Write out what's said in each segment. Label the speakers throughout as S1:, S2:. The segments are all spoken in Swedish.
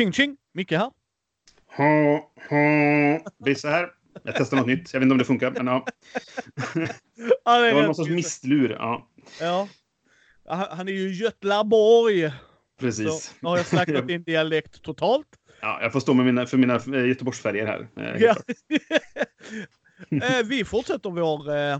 S1: Tjing tjing! Micke här.
S2: Ha, ha. Brisse här. Jag testar något nytt. Jag vet inte om det funkar, men ja.
S1: Ja, det
S2: Det var någon sorts
S1: kul.
S2: misslur. Ja,
S1: Ja. Han är ju Götlaborg. Så
S2: precis.
S1: nu har jag snackat din dialekt totalt.
S2: Ja, jag får stå med mina, för mina eh, Göteborgsfärger här. Eh,
S1: Ja. Eh, vi fortsätter vår eh,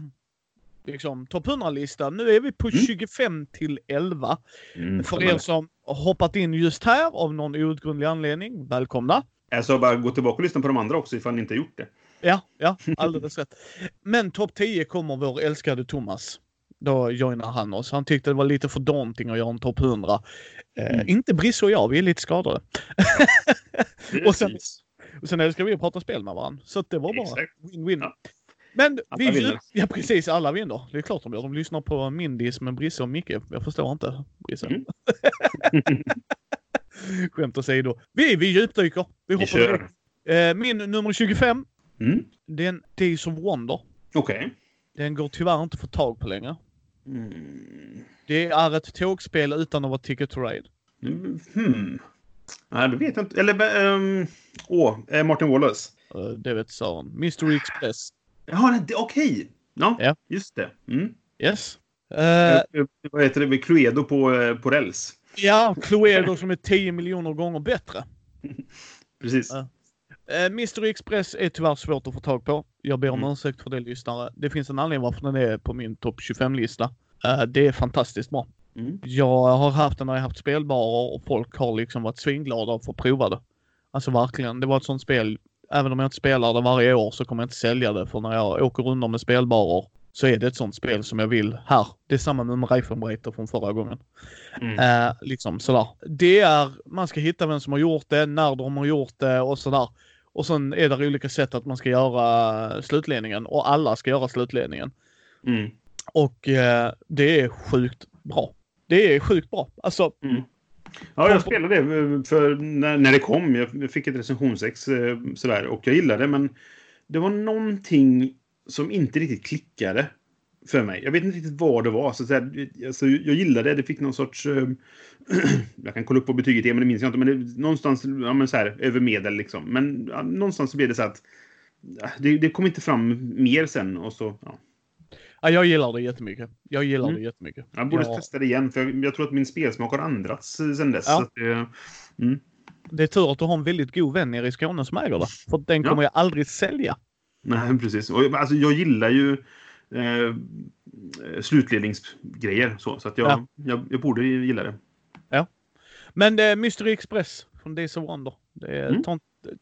S1: liksom, topp 100-lista. Nu är vi på
S2: Mm.
S1: 25 till 11.
S2: Mm,
S1: För er som hoppat in just här av någon outgrundlig anledning, välkomna.
S2: Jag sa bara gå tillbaka och lyssna på de andra också ifall ni inte gjort det.
S1: Ja, ja, alldeles rätt. Men topp 10 kommer vår älskade Thomas. Då joinar han oss. Han tyckte det var lite för daunting att göra en topp 100. Eh,
S2: Mm.
S1: Inte Brisse och jag, vi är lite skadade. Och sen-. Och sen älskar vi att prata spel med varandra. Så det var bara win-win.
S2: Ja.
S1: Men
S2: Alla
S1: vi
S2: vinner.
S1: Ja precis, alla vinner. Det är klart de gör. De lyssnar på Mindis med Brisse och Micke. Jag förstår inte Brisse.
S2: Mm.
S1: Skämt åsido. Vi, vi djupdyker. Vi
S2: Vi kör.
S1: Eh, min nummer 25.
S2: Mm.
S1: Det är en Days of Wonder.
S2: Okej.
S1: Den går tyvärr inte att få tag på längre.
S2: Mm.
S1: Det är ett tågspel utan att vara Ticket to Ride.
S2: Mm. Hmm. Nej, det vet jag inte. Eller, um, åh, eh, Martin Wallace.
S1: Eh, det vet Sören. Mystery Express.
S2: Jaha, okej. Ja,
S1: Ja.
S2: just det. Mm.
S1: Yes. Eh,
S2: vad heter det? Cluedo på, eh, på räls.
S1: ja, Cluedo som är 10 miljoner gånger bättre.
S2: Precis.
S1: Eh, Mystery Express är tyvärr svårt att få tag på. Jag ber om
S2: Mm.
S1: ursäkt för det lyssnare. Det finns en anledning varför den är på min topp 25-lista. Eh, det är fantastiskt bra.
S2: Mm.
S1: Jag har haft den när jag haft spelbarer och folk har liksom varit svinglada för att prova det. Alltså verkligen. Det var ett sånt spel. Även om jag inte spelar det varje år så kommer jag inte sälja det. För när jag åker runt med spelbarer så är det ett sånt spel som jag vill här. Det är samma med Reifenbreiter från förra gången.
S2: Mm.
S1: Eh, liksom sådär. Det är, man ska hitta vem som har gjort det, när de har gjort det och sådär. Och sen är det olika sätt att man ska göra slutledningen och alla ska göra slutledningen.
S2: Mm.
S1: Och eh, det är sjukt bra. Det är sjukt bra. Alltså,
S2: Mm. Ja, jag spelade det eh, för när, när det kom. Jag fick ett recensionsex eh, sådär och jag gillade det, men det var någonting som inte riktigt klickade för mig. Jag vet inte riktigt vad det var. Så, så här, alltså, jag gillade det. Det fick någon sorts... Eh, jag kan kolla upp vad betyget är, men det minns jag inte. Men det, någonstans ja, men så här, över medel liksom. Men ja, någonstans så blev det så att det, det kom inte fram mer sen och så... Ja.
S1: Ja, jag gillar det jättemycket. Jag gillar
S2: Mm.
S1: det jättemycket.
S2: Jag borde
S1: Ja.
S2: testa det igen, för jag, jag tror att min spelsmak har ändrats eh, sen dess.
S1: Ja.
S2: Det, mm.
S1: Det är tur att du har en väldigt god vän nere i Skåne som äger det. För den
S2: Ja.
S1: kommer jag aldrig sälja.
S2: Nej, precis. Och, jag- alltså, jag gillar ju eh, slutledningsgrejer. Så, så att jag,
S1: Ja.
S2: jag, jag borde gilla det.
S1: Men det är Mystery Express från Days of Wonder. Det är,
S2: Mm.
S1: ta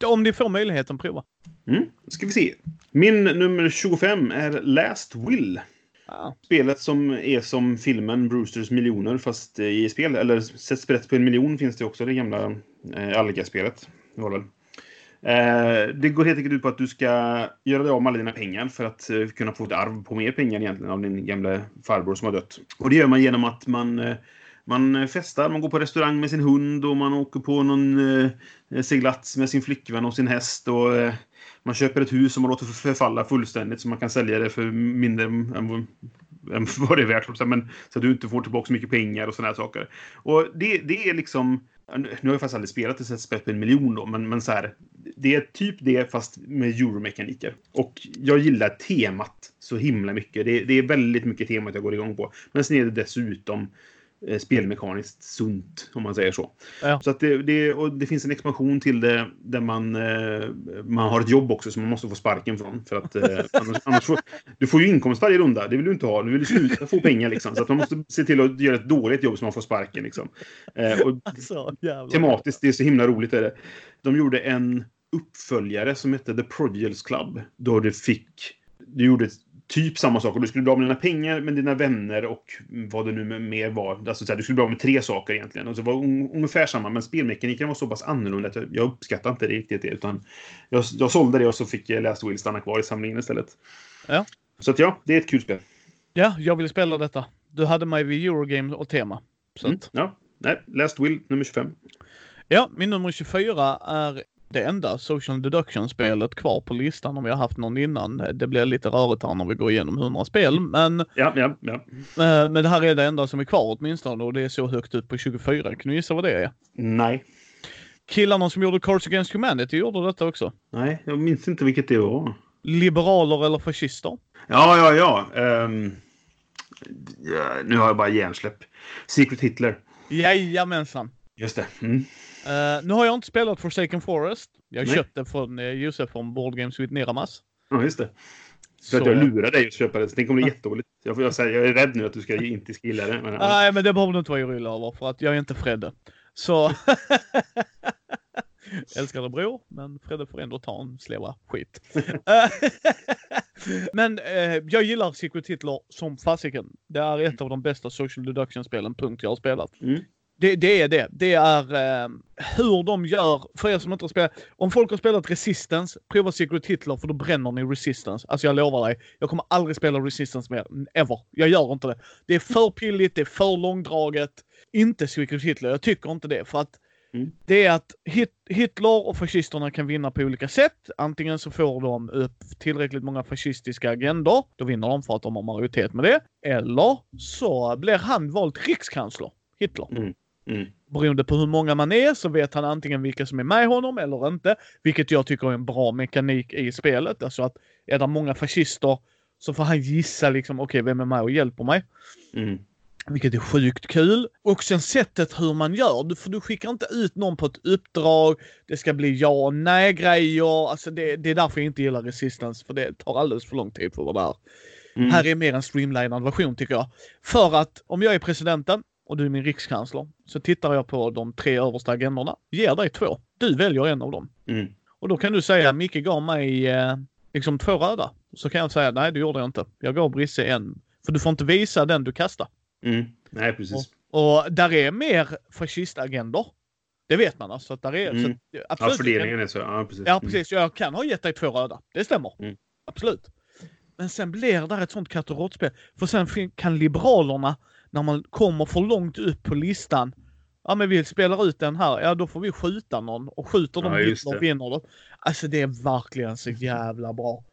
S1: om ni får möjligheten, prova.
S2: Mm. Ska vi se. Min nummer 25 är Last Will.
S1: Ja.
S2: Spelet som är som filmen Brewsters miljoner fast i spel. Eller Sätt sprätt på en miljon finns det också, det gamla eh, Alga-spelet. Det var det väl. Eh, det går helt enkelt ut på att du ska göra dig av med alla dina pengar för att eh, kunna få ett arv på mer pengar egentligen av din gamla farbror som har dött. Och det gör man genom att man eh, man eh, festar, man går på restaurang med sin hund och man åker på någon eh, eh, seglats med sin flickvän och sin häst. Och eh, man köper ett hus som man låter förfalla fullständigt så man kan sälja det för mindre än, än, vad det är värt. så- Men, så att du inte får tillbaka så mycket pengar och sådana här saker. Och det, det är liksom... Nu har jag faktiskt aldrig spelat det sätt spett på en miljon då, men, men så här. Det är typ det fast med euromekaniker. Och jag gillar temat så himla mycket. Det, det är väldigt mycket temat jag går igång på. Men sen är det dessutom spelmekaniskt sunt, om man säger så.
S1: Ja.
S2: Så att det, det, och det finns en expansion till det där man, eh, man har ett jobb också som man måste få sparken från. För att, eh, annars, annars får, du får ju inkomst varje runda, det vill du inte ha. Du vill sluta få pengar liksom. Så att man måste se till att göra ett dåligt jobb så man får sparken liksom. Eh, och
S1: Alltså,
S2: tematiskt, det är så himla roligt. Är det. De gjorde en uppföljare som hette The Prodigials Club. Då du fick... Du gjorde typ samma sak. Och du skulle bli av med dina pengar, med dina vänner och vad det nu mer var. Alltså, så här, du skulle bli av med tre saker egentligen. Och så var un- ungefär samma, men spelmekaniken var så pass annorlunda att jag, jag uppskattade inte riktigt det. Utan jag, jag sålde det och så fick Last Will stanna kvar i samlingen istället.
S1: Ja.
S2: Så att ja, det är ett kul spel.
S1: Ja, jag vill spela detta. Du hade mig vid Eurogame och tema. Så
S2: Mm. Ja. Nej, Last Will nummer 25.
S1: Ja, min nummer 24 är det enda social deduction-spelet kvar på listan om vi har haft någon innan. Det blir lite rörigt här när vi går igenom 100 spel, men,
S2: Ja, ja, ja.
S1: eh, men det här är det enda som är kvar åtminstone och det är så högt upp på 24. Kan du gissa vad det är?
S2: Nej.
S1: killarna som gjorde Cards Against Humanity gjorde detta också.
S2: Nej, jag minns inte vilket det var.
S1: Liberaler eller fascister?
S2: Ja, ja, ja. Um, nu har jag bara hjärnsläpp. Secret Hitler.
S1: Jajamensan.
S2: Just det. Mm.
S1: Uh, nu har jag inte spelat Forsaken Forest. Jag
S2: Nej.
S1: köpte från uh, Josef från Board Games with Niramas.
S2: Ja, just det. För
S1: Så,
S2: att jag lurar dig att köpa det. Så det kommer bli jättedåligt. Jag, jag, säger, jag är rädd nu att du ska inte ska gilla det. Men, ja.
S1: Nej, men det behöver du inte vara orolig över för att jag är inte Fredde. Så... Älskar dig bror, men Fredde får ändå ta en sleva skit. Eh, men eh, jag gillar Secret Hitler som fasiken. Det är ett av de bästa social deduction-spelen, punkt, jag har spelat.
S2: Mm.
S1: Det, det är det. Det är eh, hur de gör, för er som inte har spelat, om folk har spelat Resistance, prova Secret Hitler för då bränner ni Resistance. Alltså jag lovar dig, jag kommer aldrig spela Resistance mer, ever. Jag gör inte det. Det är för pilligt, det är för långdraget. Inte Secret Hitler, jag tycker inte det. För att
S2: Mm.
S1: det är att hit, Hitler och fascisterna kan vinna på olika sätt. Antingen så får de upp tillräckligt många fascistiska agendor, då vinner de för att de har majoritet med det. Eller så blir han vald rikskansler, Hitler.
S2: Mm. Mm.
S1: Beroende på hur många man är så vet han antingen vilka som är med honom eller inte. Vilket jag tycker är en bra mekanik i spelet. Alltså att är det många fascister så får han gissa liksom, okej vem är med och hjälper mig?
S2: Mm.
S1: Vilket är sjukt kul. Och sen sättet hur man gör. Du- För du skickar inte ut någon på ett uppdrag. Det ska bli ja och nej grejer. Alltså det, det är därför jag inte gillar Resistance. För det tar alldeles för lång tid för att vara där.
S2: Mm.
S1: Här är mer en streamlinad version tycker jag. För att om jag är presidenten och du är min rikskansler så tittar jag på de tre översta agendorna. Ger dig två. Du väljer en av dem.
S2: Mm.
S1: Och då kan du säga Micke gav mig eh, liksom två röda. Så kan jag säga nej det gjorde jag inte. Jag gav Brisse en. För du får inte visa den du kastar.
S2: Mm. Nej, precis.
S1: Och där är mer fascistagendor. Det vet man alltså. Att där är,
S2: Mm.
S1: så,
S2: Ja,
S1: absolut,
S2: fördelningen är så. Ja, precis.
S1: Ja, precis. Jag kan ha gett dig två röda. Det stämmer.
S2: Mm.
S1: Absolut. Men sen blir det ett sånt katt och råttspel. För sen kan Liberalerna, när man kommer för långt upp på listan, ja men vi spelar ut den här, ja då får vi skjuta någon och skjuter de
S2: Ja,
S1: vinner de. Alltså det är verkligen så jävla bra.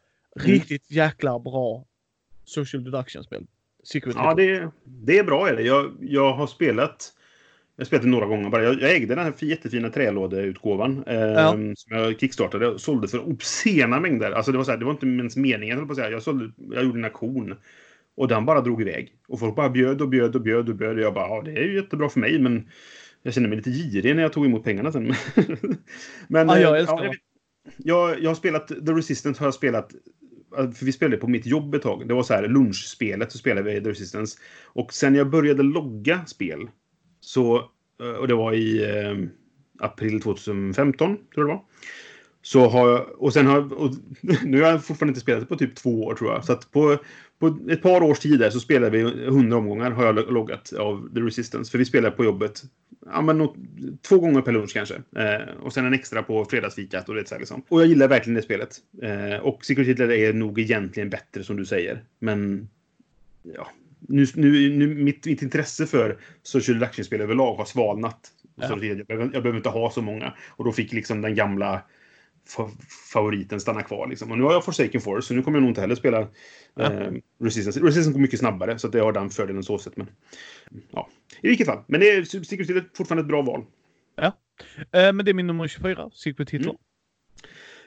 S2: Mm.
S1: Riktigt jäkla bra social deduction-spel.
S2: Ja, det, det är bra. Är det. Jag, jag har spelat jag det några gånger bara. Jag, jag ägde den här jättefina trälådeutgåvan eh,
S1: Ja.
S2: som jag kickstartade och sålde för obscena mängder. Alltså det var, så här, det var inte ens meningen, höll på att säga. Jag, sålde, jag gjorde en auktion och den bara drog iväg. Och folk bara bjöd och bjöd och bjöd och bjöd. Och jag bara, ja, det är ju jättebra för mig, men jag kände mig lite girig när jag tog emot pengarna sen. men
S1: Ja, jag
S2: eh,
S1: älskar det.
S2: jag, jag, har spelat The Resistance har jag spelat för vi spelade på mitt jobb ett tag. Det var så här lunchspelet så spelade vi The Resistance. Och sen jag började logga spel så, eh, och det var i eh, april 2015, tror jag det var. Så har jag, och sen har och nu har jag fortfarande inte spelat det på typ två år tror jag. Så att på, på ett par års tid där så spelade vi 100 omgångar har jag loggat av The Resistance. För vi spelade på jobbet ja, men något, två gånger per lunch kanske. Eh, och sen en extra på fredagsfikat och det så här liksom. Och jag gillar verkligen det spelet. Eh, och Secret Hitler är nog egentligen bättre som du säger. Men ja, nu, nu, nu, mitt, mitt intresse för social deduction-spel överlag har svalnat.
S1: Ja.
S2: Så jag, behöver, jag behöver inte ha så många. Och då fick liksom den gamla favoriten stanna kvar. Liksom. Och nu har jag Forsaken Force, så nu kommer jag nog inte heller spela
S1: Ja.
S2: eh, Resistance. Resistance går mycket snabbare, så att det har den fördelen så sett. Men, ja. I vilket fall. Men det är, Secret Hitler fortfarande ett bra val.
S1: Eh, men det är min nummer 24, Secret Hitler.
S2: Mm.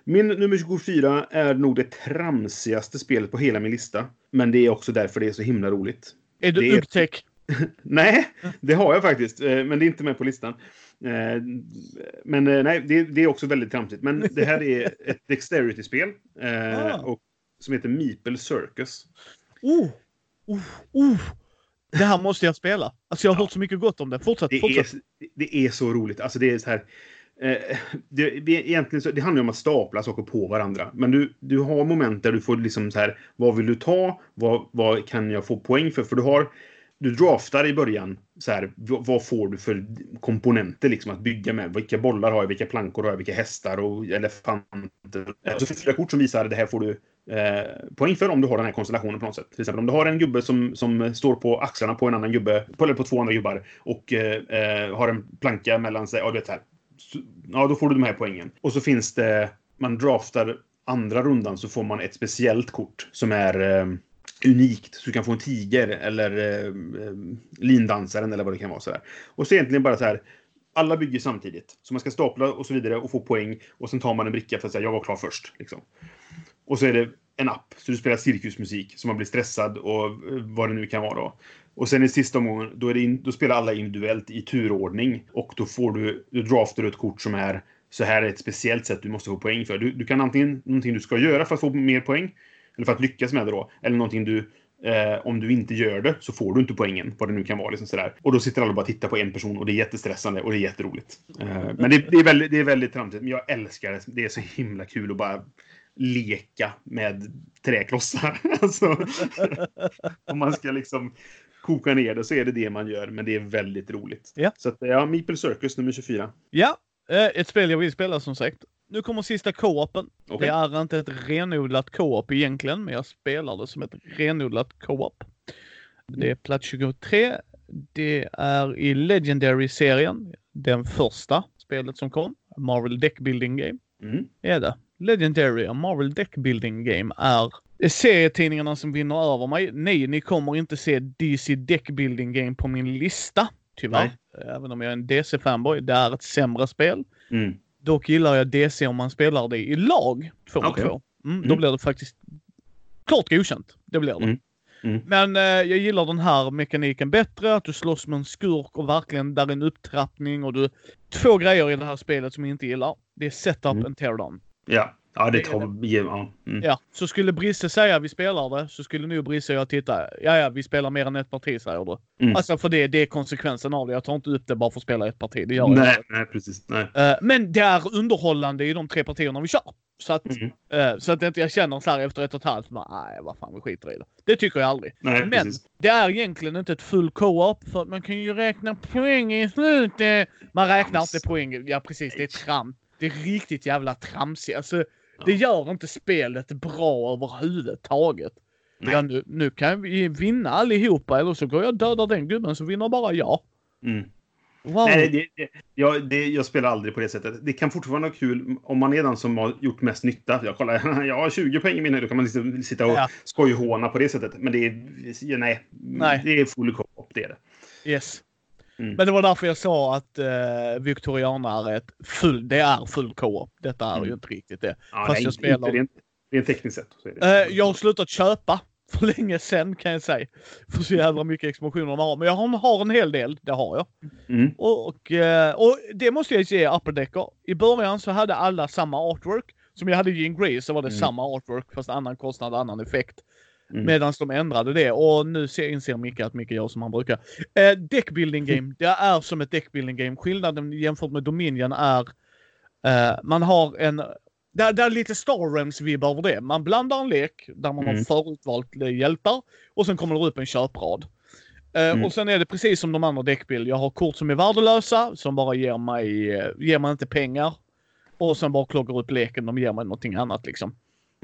S2: Min nummer 24 är nog det tramsigaste spelet på hela min lista. Men det är också därför det är så himla roligt.
S1: Är du
S2: Det är-
S1: upptäck?
S2: Nej, det har jag faktiskt. eh, Men det är inte med på listan. Eh, Men eh, nej, det, det är också väldigt tramsigt. Men det här är ett Dexterity-spel.
S1: Ah.
S2: och, som heter Meeple Circus.
S1: Oh, oh, oh. Det här måste jag spela. Alltså jag har hört så mycket gott om det. Fortsätt,
S2: Det
S1: fortsätt.
S2: är, det är så roligt. Alltså det är så här... Eh, det, egentligen så, det handlar om att stapla saker på varandra. Men du, du har moment där du får liksom så här, vad vill du ta? Vad, vad kan jag få poäng för? För du har, du draftar i början, så här, vad, får du för komponenter liksom att bygga med? Vilka bollar har jag? Vilka plankor har jag? Vilka hästar och elefanter? Så finns det fyra kort som visar det här får du eh, poäng för om du har den här konstellationen på något sätt. Till exempel om du har en gubbe som, som står på axlarna på en annan gubbe, på, eller på två andra gubbar och eh, eh, har en planka mellan sig. Ja, du vet här. Så, ja, då får du de här poängen. Och så finns det, man draftar andra rundan så får man ett speciellt kort som är eh, unikt. Så du kan få en tiger eller eh, eh lindansaren eller vad det kan vara. Så. Och så egentligen bara så här. alla bygger samtidigt. Så man ska stapla och så vidare och få poäng. Och sen tar man en bricka för att säga jag var klar först. Liksom. Och så är det en app, så du spelar cirkusmusik så man blir stressad och eh, vad det nu kan vara då. Och sen i sista omgången, då, är det in, då spelar alla individuellt i turordning och då får du, du draftar ett kort som är så här är ett speciellt sätt du måste få poäng för. Du, du kan antingen någonting du ska göra för att få mer poäng, eller för att lyckas med det då, eller någonting du Eh, om du inte gör det så får du inte poängen, vad det nu kan vara. Liksom sådär. Och då sitter alla och bara tittar på en person och det är jättestressande och det är jätteroligt. Eh, men det, det, är väldigt, det är väldigt tramsigt. Men jag älskar det. Det är så himla kul att bara leka med träklossar. alltså, om man ska liksom koka ner det så är det det man gör, men det är väldigt roligt.
S1: Ja.
S2: Så att, ja, Meeple Circus nummer 24.
S1: Ja, eh, ett spel jag vill spela som sagt. Nu kommer sista co-open.
S2: Okej.
S1: Det är inte ett renodlat co-op egentligen, men jag spelar det som ett renodlat co-op. Det är plats 23. Det är i Legendary-serien, den första spelet som kom. Marvel Deck Building Game.
S2: Mm.
S1: Är det. Legendary och Marvel Deck Building Game är serietidningarna som vinner över mig. Nej, ni kommer inte se DC Deck Building Game på min lista. Tyvärr. Även om jag är en DC-fanboy. Det är ett sämre spel.
S2: Mm.
S1: Dock gillar jag DC om man spelar det i lag, två mot
S2: Okej.
S1: två. Mm, Då
S2: Mm.
S1: blir det faktiskt klart godkänt. Det blir det.
S2: Mm. Mm.
S1: Men eh, jag gillar den här mekaniken bättre, att du slåss med en skurk och verkligen där är en upptrappning och du... Två grejer i det här spelet som jag inte gillar. Det är setup
S2: Mm.
S1: and teardown.
S2: Ja. Ja, det tar... Ja. Mm.
S1: Ja, så skulle Brisse säga vi spelar det, så skulle nog Brisse och jag titta, ja ja, vi spelar mer än ett parti säger du.
S2: Mm.
S1: Alltså för det, det är konsekvensen av det. Jag tar inte upp det bara för att spela ett parti, det gör jag
S2: Nej,
S1: inte.
S2: nej, precis. Nej.
S1: Eh, Men det är underhållande i de tre partierna vi kör. Så att,
S2: Mm.
S1: eh, så att inte jag känner så här efter ett och ett halvt, nej vad fan vi skiter i det. Det tycker jag aldrig.
S2: Nej,
S1: Men
S2: precis.
S1: det är egentligen inte ett full co-op för att man kan ju räkna poäng i slutet. Man räknar inte poäng. Ja precis, det är tram. Det är riktigt jävla tramsigt. Alltså, det gör inte spelet bra överhuvudtaget.
S2: Nej.
S1: Ja, nu, nu kan vi vinna allihopa eller så går jag och dödar den gubben så vinner bara jag.
S2: Mm.
S1: Wow.
S2: Nej, det, det, jag, det, jag spelar aldrig på det sättet. Det kan fortfarande vara kul om man är den som har gjort mest nytta. Jag kollar, jag har 20 poäng i min Då kan man liksom sitta och
S1: Ja.
S2: skojhåna på det sättet. Men det är, nej,
S1: Nej.
S2: det är full co-op, det är det.
S1: Yes.
S2: Mm.
S1: Men det var därför jag sa att uh, Victoriana är ett full, det är full co-op. Detta är ju
S2: Mm.
S1: inte riktigt det.
S2: Ja,
S1: Fast
S2: nej,
S1: jag spelar-
S2: Inte rent, rent tekniskt sett. Så är det.
S1: Eh, jag har slutat köpa för länge sedan kan jag säga. För så jävla mycket expansioner man har. Men jag har, en hel del, det har jag.
S2: Mm.
S1: Och, och, eh, och det måste jag ge Upper Decker. I början så hade alla samma artwork. Som jag hade i Jean Grey så var det
S2: Mm.
S1: samma artwork fast annan kostnad, annan effekt.
S2: Mm.
S1: Medan de ändrade det och nu ser, inser Micke att Micke gör som han brukar. Eh, deckbuilding game, det är som ett deckbuilding game. Skillnaden jämfört med Dominion är eh, man har en det, det är lite Star Realms-vibb över det. Man blandar en lek där man har
S2: Mm.
S1: förutvalt eh, hjältar och sen kommer det upp en köprad. Eh,
S2: Mm.
S1: Och sen är det precis som de andra deckbild. Jag har kort som är värdelösa som bara ger mig, eh, ger mig inte pengar. Och sen bara kloggar upp leken, de ger mig någonting annat liksom.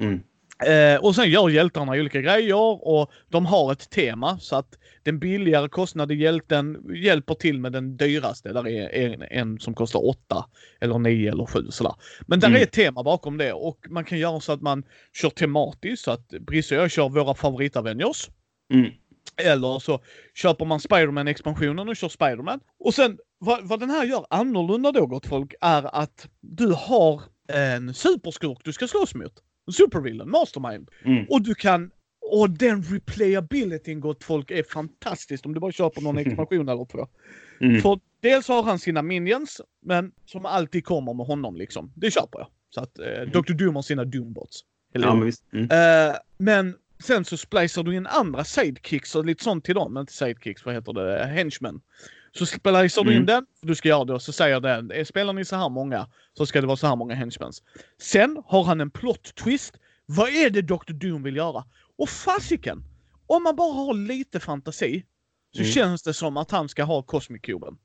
S2: Mm.
S1: Eh, och sen gör hjältarna olika grejer och de har ett tema så att den billigare kostnade hjälten hjälper till med den dyraste. Där är en, en som kostar åtta eller nio eller sju sådär. Men där
S2: Mm.
S1: är ett tema bakom det och man kan göra så att man kör tematiskt så att Brisse och jag kör våra favorit-Avengers.
S2: Mm.
S1: Eller så köper man Spiderman-expansionen och kör Spiderman. Och sen vad, vad den här gör annorlunda då gott folk är att du har en superskurk du ska slåss mot. Supervillain, mastermind.
S2: Mm.
S1: Och du kan och den replayabilityn gott folk är fantastiskt om du bara köper någon expansion eller två.
S2: Mm.
S1: För dels har han sina minions, men som alltid kommer med honom liksom. Det köper jag. Så att eh, Dr. Doom har sina Doombots. Eller
S2: Ja, men visst. Mm.
S1: Eh, men sen så splicar du in andra sidekicks och lite sånt till dem. Inte sidekicks, vad heter det? Henchmen. Så splicar du in
S2: Mm.
S1: den, du ska göra det och så säger den, eh, spelar ni så här många så ska det vara så här många henchmens. Sen har han en plot twist. Vad är det Dr. Doom vill göra? Och fasiken! Om man bara har lite fantasi så
S2: Mm.
S1: känns det som att han ska ha Cosmic Cuben.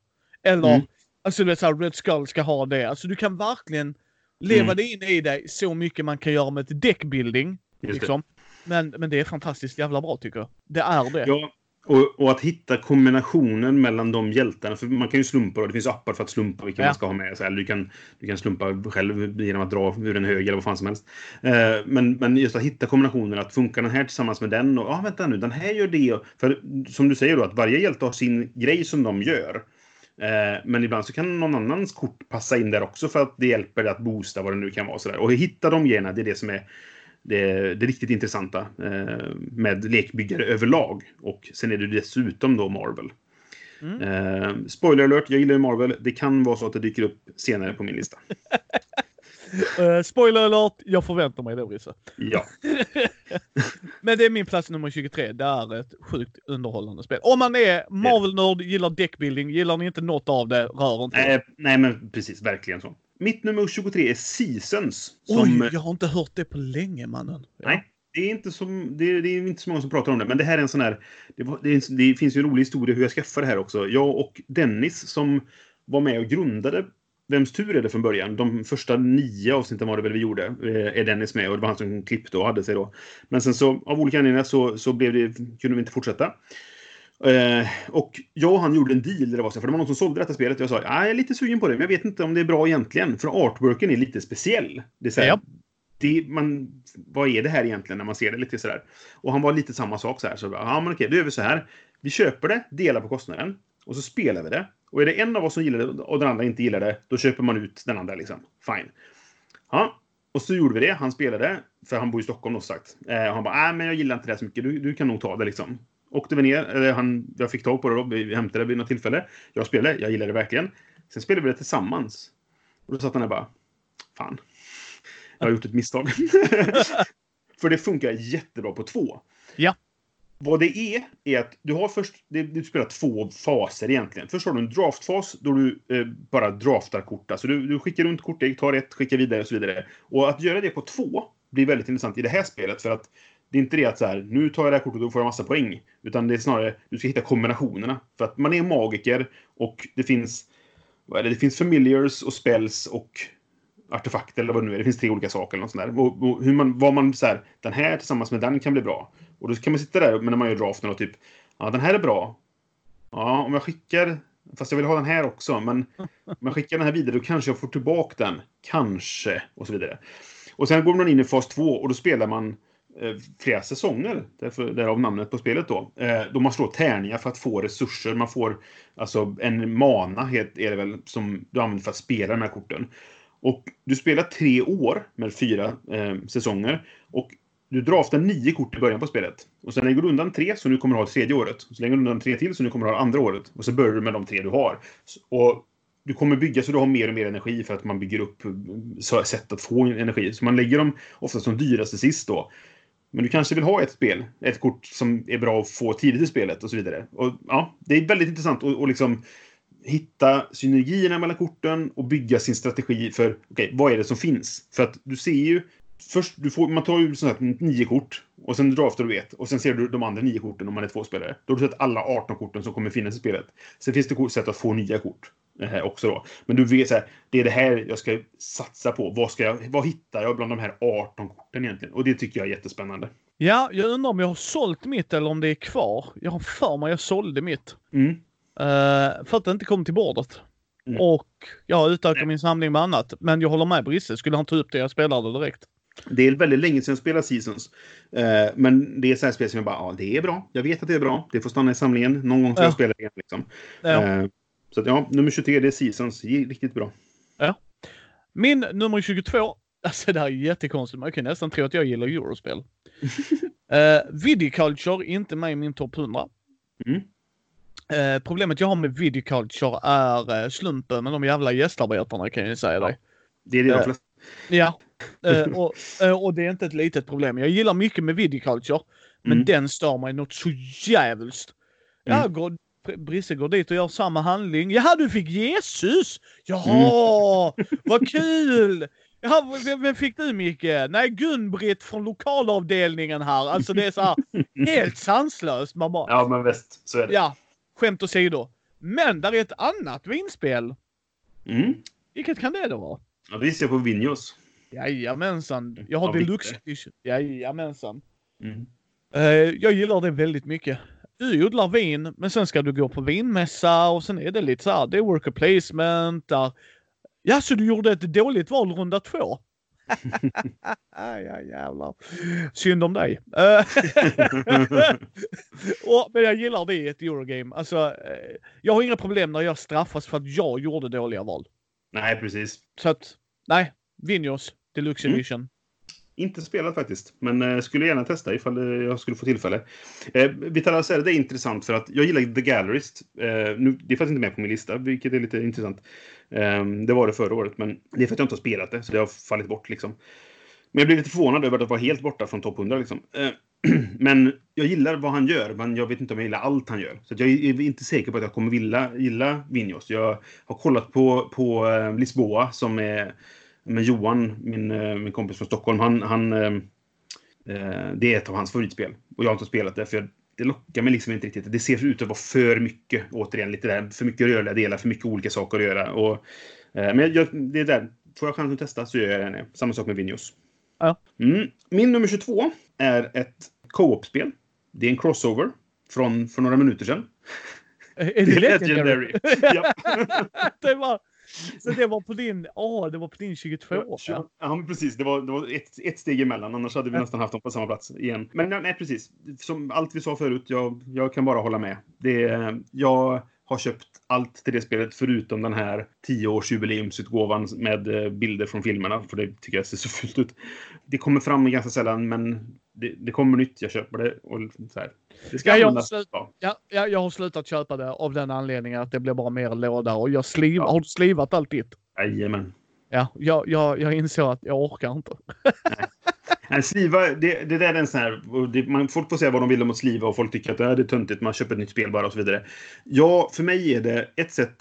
S1: Eller,
S2: Mm.
S1: alltså du vet såhär, Red Skull ska ha det. Alltså du kan verkligen leva
S2: Mm.
S1: det in i dig så mycket man kan göra med ett deckbuilding. Liksom. Men, men det är fantastiskt jävla bra tycker jag. Det är det.
S2: Ja, och, och att hitta kombinationen mellan de hjältarna. För man kan ju slumpa och det finns appar för att slumpa vilka
S1: Ja.
S2: man ska ha med sig. Eller du kan, du kan slumpa själv genom att dra ur en hög eller vad fan som helst. Eh, men, men just att hitta kombinationen. Att funkar den här tillsammans med den? Och ja, ah, vänta nu, den här gör det. För som du säger då, att varje hjälte har sin grej som de gör. Eh, men ibland så kan någon annans kort passa in där också för att det hjälper dig att boosta vad det nu kan vara. Sådär. Och hitta de grejerna, det är det som är det, det riktigt intressanta eh, med lekbyggare överlag. Och sen är det dessutom då Marvel. Mm. Eh, spoiler alert, jag gillar Marvel. Det kan vara så att det dyker upp senare på min lista.
S1: uh, spoiler alert, jag förväntar mig det Risse.
S2: Ja.
S1: Men det är min plats nummer 23. Det är ett sjukt underhållande spel. Om man är Marvel-nörd, gillar deckbuilding, gillar ni inte något av det, rör inte
S2: eh, Nej, men precis. Verkligen så. Mitt nummer 23 är Seasons.
S1: Som... Oj, jag har inte hört det på länge, mannen.
S2: Ja. Nej, det är, inte så, det, är, det, är inte så många som pratar om det, men det här är en sån här... Det, det, det finns ju en rolig historia hur jag skaffade det här också. Jag och Dennis som var med och grundade Vems tur är det från början? De första nio avsnitten var det väl vi gjorde. Eh, är Dennis med och det var han som klippte och hade sig då. Men sen så av olika anledningar så, så blev det, kunde vi inte fortsätta. Eh, och jag och han gjorde en deal. Det var, så, för det var någon som sålde detta spelet. Jag sa jag är lite sugen på det, men jag vet inte om det är bra egentligen. För artworken är lite speciell. Det är så här, ja. det, man, vad är det här egentligen när man ser det lite sådär? Och han var lite samma sak så här. Så ja, men okej, då gör vi så här. Vi köper det, delar på kostnaden och så spelar vi det. Och är det en av oss som gillar det och den andra inte gillar det, då köper man ut den andra liksom. Fine. Ja, och så gjorde vi det. Han spelade, för han bor i Stockholm då sagt. Eh, och han bara, nej men jag gillar inte det så mycket. Du, du kan nog ta det liksom. Åkte vi ner, eller han, jag fick tag på det då, vi hämtade det vid något tillfälle. Jag spelade, jag gillade det verkligen. Sen spelade vi det tillsammans. Och då satt han där bara, fan. Jag har gjort ett misstag. för det funkar jättebra på två.
S1: Ja.
S2: Vad det är, är att du har först, du spelar två faser egentligen. Först har du en draftfas då du eh, bara draftar kort. Alltså du, du skickar runt kortdäck, tar ett, skickar vidare och så vidare. Och att göra det på två blir väldigt intressant i det här spelet för att det är inte det att så här, nu tar jag det här kortet och får en massa poäng. Utan det är snarare, du ska hitta kombinationerna. För att man är magiker och det finns, vad är det, det finns familiars och spells och artefakter eller vad det nu är. Det finns tre olika saker eller något sånt där. Och, och hur man, vad man så här, den här tillsammans med den kan bli bra. Och då kan man sitta där när man gör draften och typ, ja den här är bra. Ja, om jag skickar, fast jag vill ha den här också, men om jag skickar den här vidare då kanske jag får tillbaka den. Kanske, och så vidare. Och sen går man in i fas 2 och då spelar man Eh, flera säsonger, därför, därav namnet på spelet då. Eh, då man slår tärningar för att få resurser. Man får alltså en mana, är det väl, som du använder för att spela de här korten. Och du spelar tre år med fyra eh, säsonger. Och du draftar nio kort i början på spelet. Och sen lägger du undan tre, så nu kommer du ha tredje året. Så lägger du undan tre till, så nu kommer du ha andra året. Och så börjar du med de tre du har. Och du kommer bygga så du har mer och mer energi för att man bygger upp eh, sätt att få energi. Så man lägger dem ofta som dyraste sist då. Men du kanske vill ha ett spel, ett kort som är bra att få tidigt i spelet och så vidare. Och ja, Det är väldigt intressant att liksom hitta synergierna mellan korten och bygga sin strategi för okay, vad är det som finns. För att du ser ju Först, du får, man tar ju sånt här nio kort och sen draftar du ett och sen ser du de andra nio korten om man är två spelare. Då har du sett alla 18 korten som kommer finnas i spelet. Sen finns det sätt att få nya kort eh, också då. Men du vet så här, det är det här jag ska satsa på. Vad, ska jag, vad hittar jag bland de här 18 korten egentligen? Och det tycker jag är jättespännande.
S1: Ja, jag undrar om jag har sålt mitt eller om det är kvar. Jag har för mig jag sålde mitt.
S2: Mm.
S1: Uh, för att det inte kom till bordet. Mm. Och jag utökar min samling med annat. Men jag håller med Brisse. Skulle han ta upp det, jag spelar det direkt.
S2: Det är väldigt länge sedan jag spelade Seasons. Uh, men det är så här spel som jag bara, ja det är bra. Jag vet att det är bra. Det får stanna i samlingen. Någon gång ska ja. jag spela det igen. Liksom. Ja. Uh, så att, ja, nummer 23 det är Seasons. Riktigt bra.
S1: Ja. Min nummer 22. Alltså det här är jättekonstigt. Man kan nästan tro att jag gillar Eurospel. uh, Vidiculture, inte med i min topp 100.
S2: Mm.
S1: Eh, problemet jag har med Vidiculture är eh, slumpen med de jävla gästarbetarna kan jag säga ja. dig.
S2: Det är det de flesta.
S1: Ja. Eh, och, eh, och det är inte ett litet problem. Jag gillar mycket med Vidiculture. Men mm. den stör mig något så jävligt. Mm. Jag går, Brisse går dit och gör samma handling. Jaha, du fick Jesus! Jaha, mm. vad kul! Jaha, vem fick du Micke? Nej, Gun-Britt från lokalavdelningen här. Alltså det är så här helt sanslöst. Man bara...
S2: Ja, men visst. Så är det.
S1: Ja, skämt åsido. Men där är ett annat vinspel.
S2: Mm.
S1: Vilket kan det då vara?
S2: Ja, det ser jag på Vinjos.
S1: Jajamensan. Jag har ja, deluxe. Jajamensan.
S2: Mm.
S1: Uh, jag gillar det väldigt mycket. Du odlar vin, men sen ska du gå på vinmässa och sen är det lite så här, det är worker placement där. Ja, så du gjorde ett dåligt val runda två? ja, jävlar. Synd om dig. Och, men jag gillar det i ett Eurogame. Alltså, eh, jag har inga problem när jag straffas för att jag gjorde dåliga val.
S2: Nej, precis.
S1: Så att, nej. Vinjos Deluxe
S2: Mm. Inte spelat faktiskt, men eh, skulle gärna testa ifall eh, jag skulle få tillfälle. Eh, Vitala säger det är intressant för att jag gillar The Gallerist. Eh, nu, det är faktiskt inte med på min lista, vilket är lite intressant. Eh, det var det förra året, men det är för att jag inte har spelat det, så det har fallit bort liksom. Men jag blev lite förvånad över att vara helt borta från topp 100 liksom. Eh, men jag gillar vad han gör, men jag vet inte om jag gillar allt han gör. Så att jag är inte säker på att jag kommer gilla, gilla Vinjos. Jag har kollat på, på eh, Lisboa som är med Johan, min, eh, min kompis från Stockholm. Han, han, eh, eh, det är ett av hans favoritspel. Och jag har inte spelat det, för det lockar mig liksom inte riktigt. Det ser ut att vara för mycket, återigen, lite där, för mycket rörliga delar, för mycket olika saker att göra. Och, men jag, det är där. Får jag chansen att testa så gör jag det. Samma sak med Vinhos.
S1: Ja.
S2: Mm. Min nummer 22 är ett co-op-spel. Det är en crossover från för några minuter sedan.
S1: Är det Legendary?
S2: ja.
S1: det var, så det var på din, åh, det var på din 22.
S2: Ja,
S1: Ja.
S2: men precis. Det var, det var ett, ett steg emellan. Annars hade vi
S1: Ja.
S2: nästan haft dem på samma plats igen. Men nej, precis. Som allt vi sa förut, jag, jag kan bara hålla med. Det, jag har köpt allt till det spelet förutom den här 10-årsjubileumsutgåvan med eh, bilder från filmerna. För det tycker jag ser så fult ut. Det kommer fram ganska sällan, men det, det kommer nytt. Jag köper det. Och så här. Det ska
S1: Ja, jag har slut-. Ja, ja, jag har slutat köpa det av den anledningen att det blir bara mer låda och jag sliv,
S2: Ja.
S1: har du slivat allt ditt?
S2: Jajamän.
S1: Ja, jag, jag, jag insåg att jag orkar inte.
S2: Nej, Sliva, det, det där är en sån här... Det, man, folk får säga vad de vill om att sliva och folk tycker att det är töntigt, man köper ett nytt spel bara och så vidare. Ja, för mig är det ett sätt...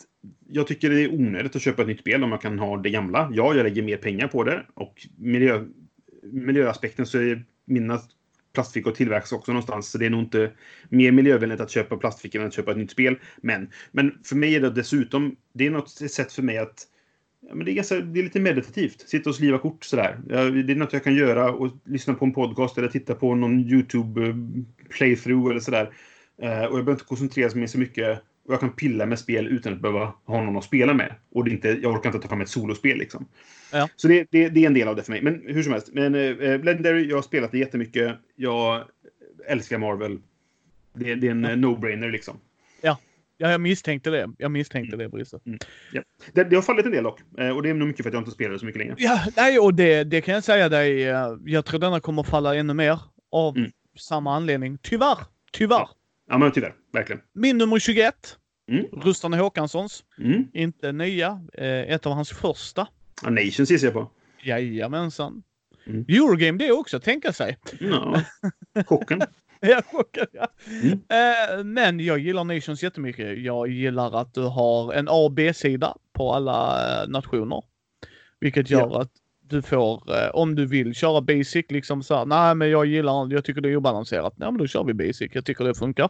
S2: Jag tycker det är onödigt att köpa ett nytt spel om man kan ha det gamla. Ja, jag lägger mer pengar på det och miljö, miljöaspekten så är mina plastfickor tillverkas också någonstans. Så det är nog inte mer miljövänligt att köpa plastfickor än att köpa ett nytt spel. Men, men för mig är det dessutom, det är något sätt för mig att Ja, men det, är ganska, det är lite meditativt. Sitta och sliva kort sådär. Det är något jag kan göra och lyssna på en podcast eller titta på någon YouTube-playthrough eh, eller sådär. Eh, och jag behöver inte koncentrera mig så mycket. Och jag kan pilla med spel utan att behöva ha någon att spela med. Och det inte, jag orkar inte ta fram ett solospel liksom.
S1: Ja.
S2: Så det, det, det är en del av det för mig. Men hur som helst. Men, eh, Legendary, jag har spelat det jättemycket. Jag älskar Marvel. Det, det är en eh, no-brainer liksom.
S1: Ja, jag misstänkte det. Jag misstänkte det, Brisse.
S2: Det, det har fallit en del dock. Eh, och det är nog mycket för att jag inte spelar det så mycket längre.
S1: Ja, nej, och det, det kan jag säga dig. eh, Jag tror denna kommer falla ännu mer av
S2: Mm.
S1: samma anledning. Tyvärr. Tyvärr.
S2: Ja. Ja, men tyvärr. Verkligen.
S1: Min nummer 21.
S2: Mm.
S1: Rustan Håkanssons.
S2: Mm.
S1: Inte nya. Eh, ett av hans första.
S2: Ja, Nations gissar jag på.
S1: Jajamensan.
S2: Mm.
S1: Eurogame det också, tänka sig.
S2: Ja. Kocken.
S1: Jag chockad, ja.
S2: Mm.
S1: Eh, men jag gillar Nations jättemycket. Jag gillar att du har en A och B-sida på alla eh, nationer. Vilket gör att du får, eh, om du vill köra basic, liksom så här, nej men jag gillar, jag tycker det är obalanserat. Nej men då kör vi basic, jag tycker det funkar.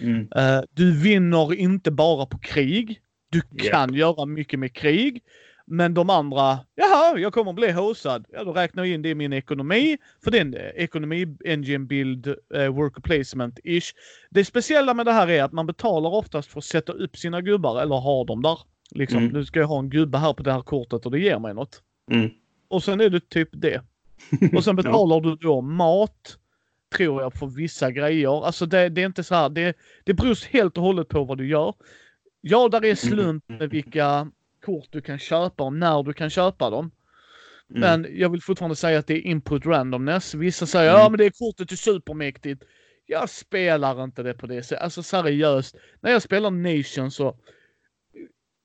S2: Mm.
S1: Eh, du vinner inte bara på krig. Du kan göra mycket med krig. Men de andra, jaha, jag kommer bli hosad. Ja, då räknar jag in det i min ekonomi. För den eh, ekonomi, engine build, worker placement ish. Det speciella med det här är att man betalar oftast för att sätta upp sina gubbar eller ha dem där. Liksom,
S2: Mm.
S1: nu ska jag ha en gubbe här på det här kortet och det ger mig något.
S2: Mm.
S1: Och sen är det typ det. Och sen betalar du då mat, tror jag, för vissa grejer. Alltså det, det är inte så här, det, det beror helt och hållet på vad du gör. Ja, där är slump med vilka kort du kan köpa och när du kan köpa dem.
S2: Mm.
S1: Men jag vill fortfarande säga att det är input randomness. Vissa säger
S2: Mm.
S1: ja men det är kortet är supermäktigt. Jag spelar inte det på det sättet. Alltså seriöst. När jag spelar Nation så.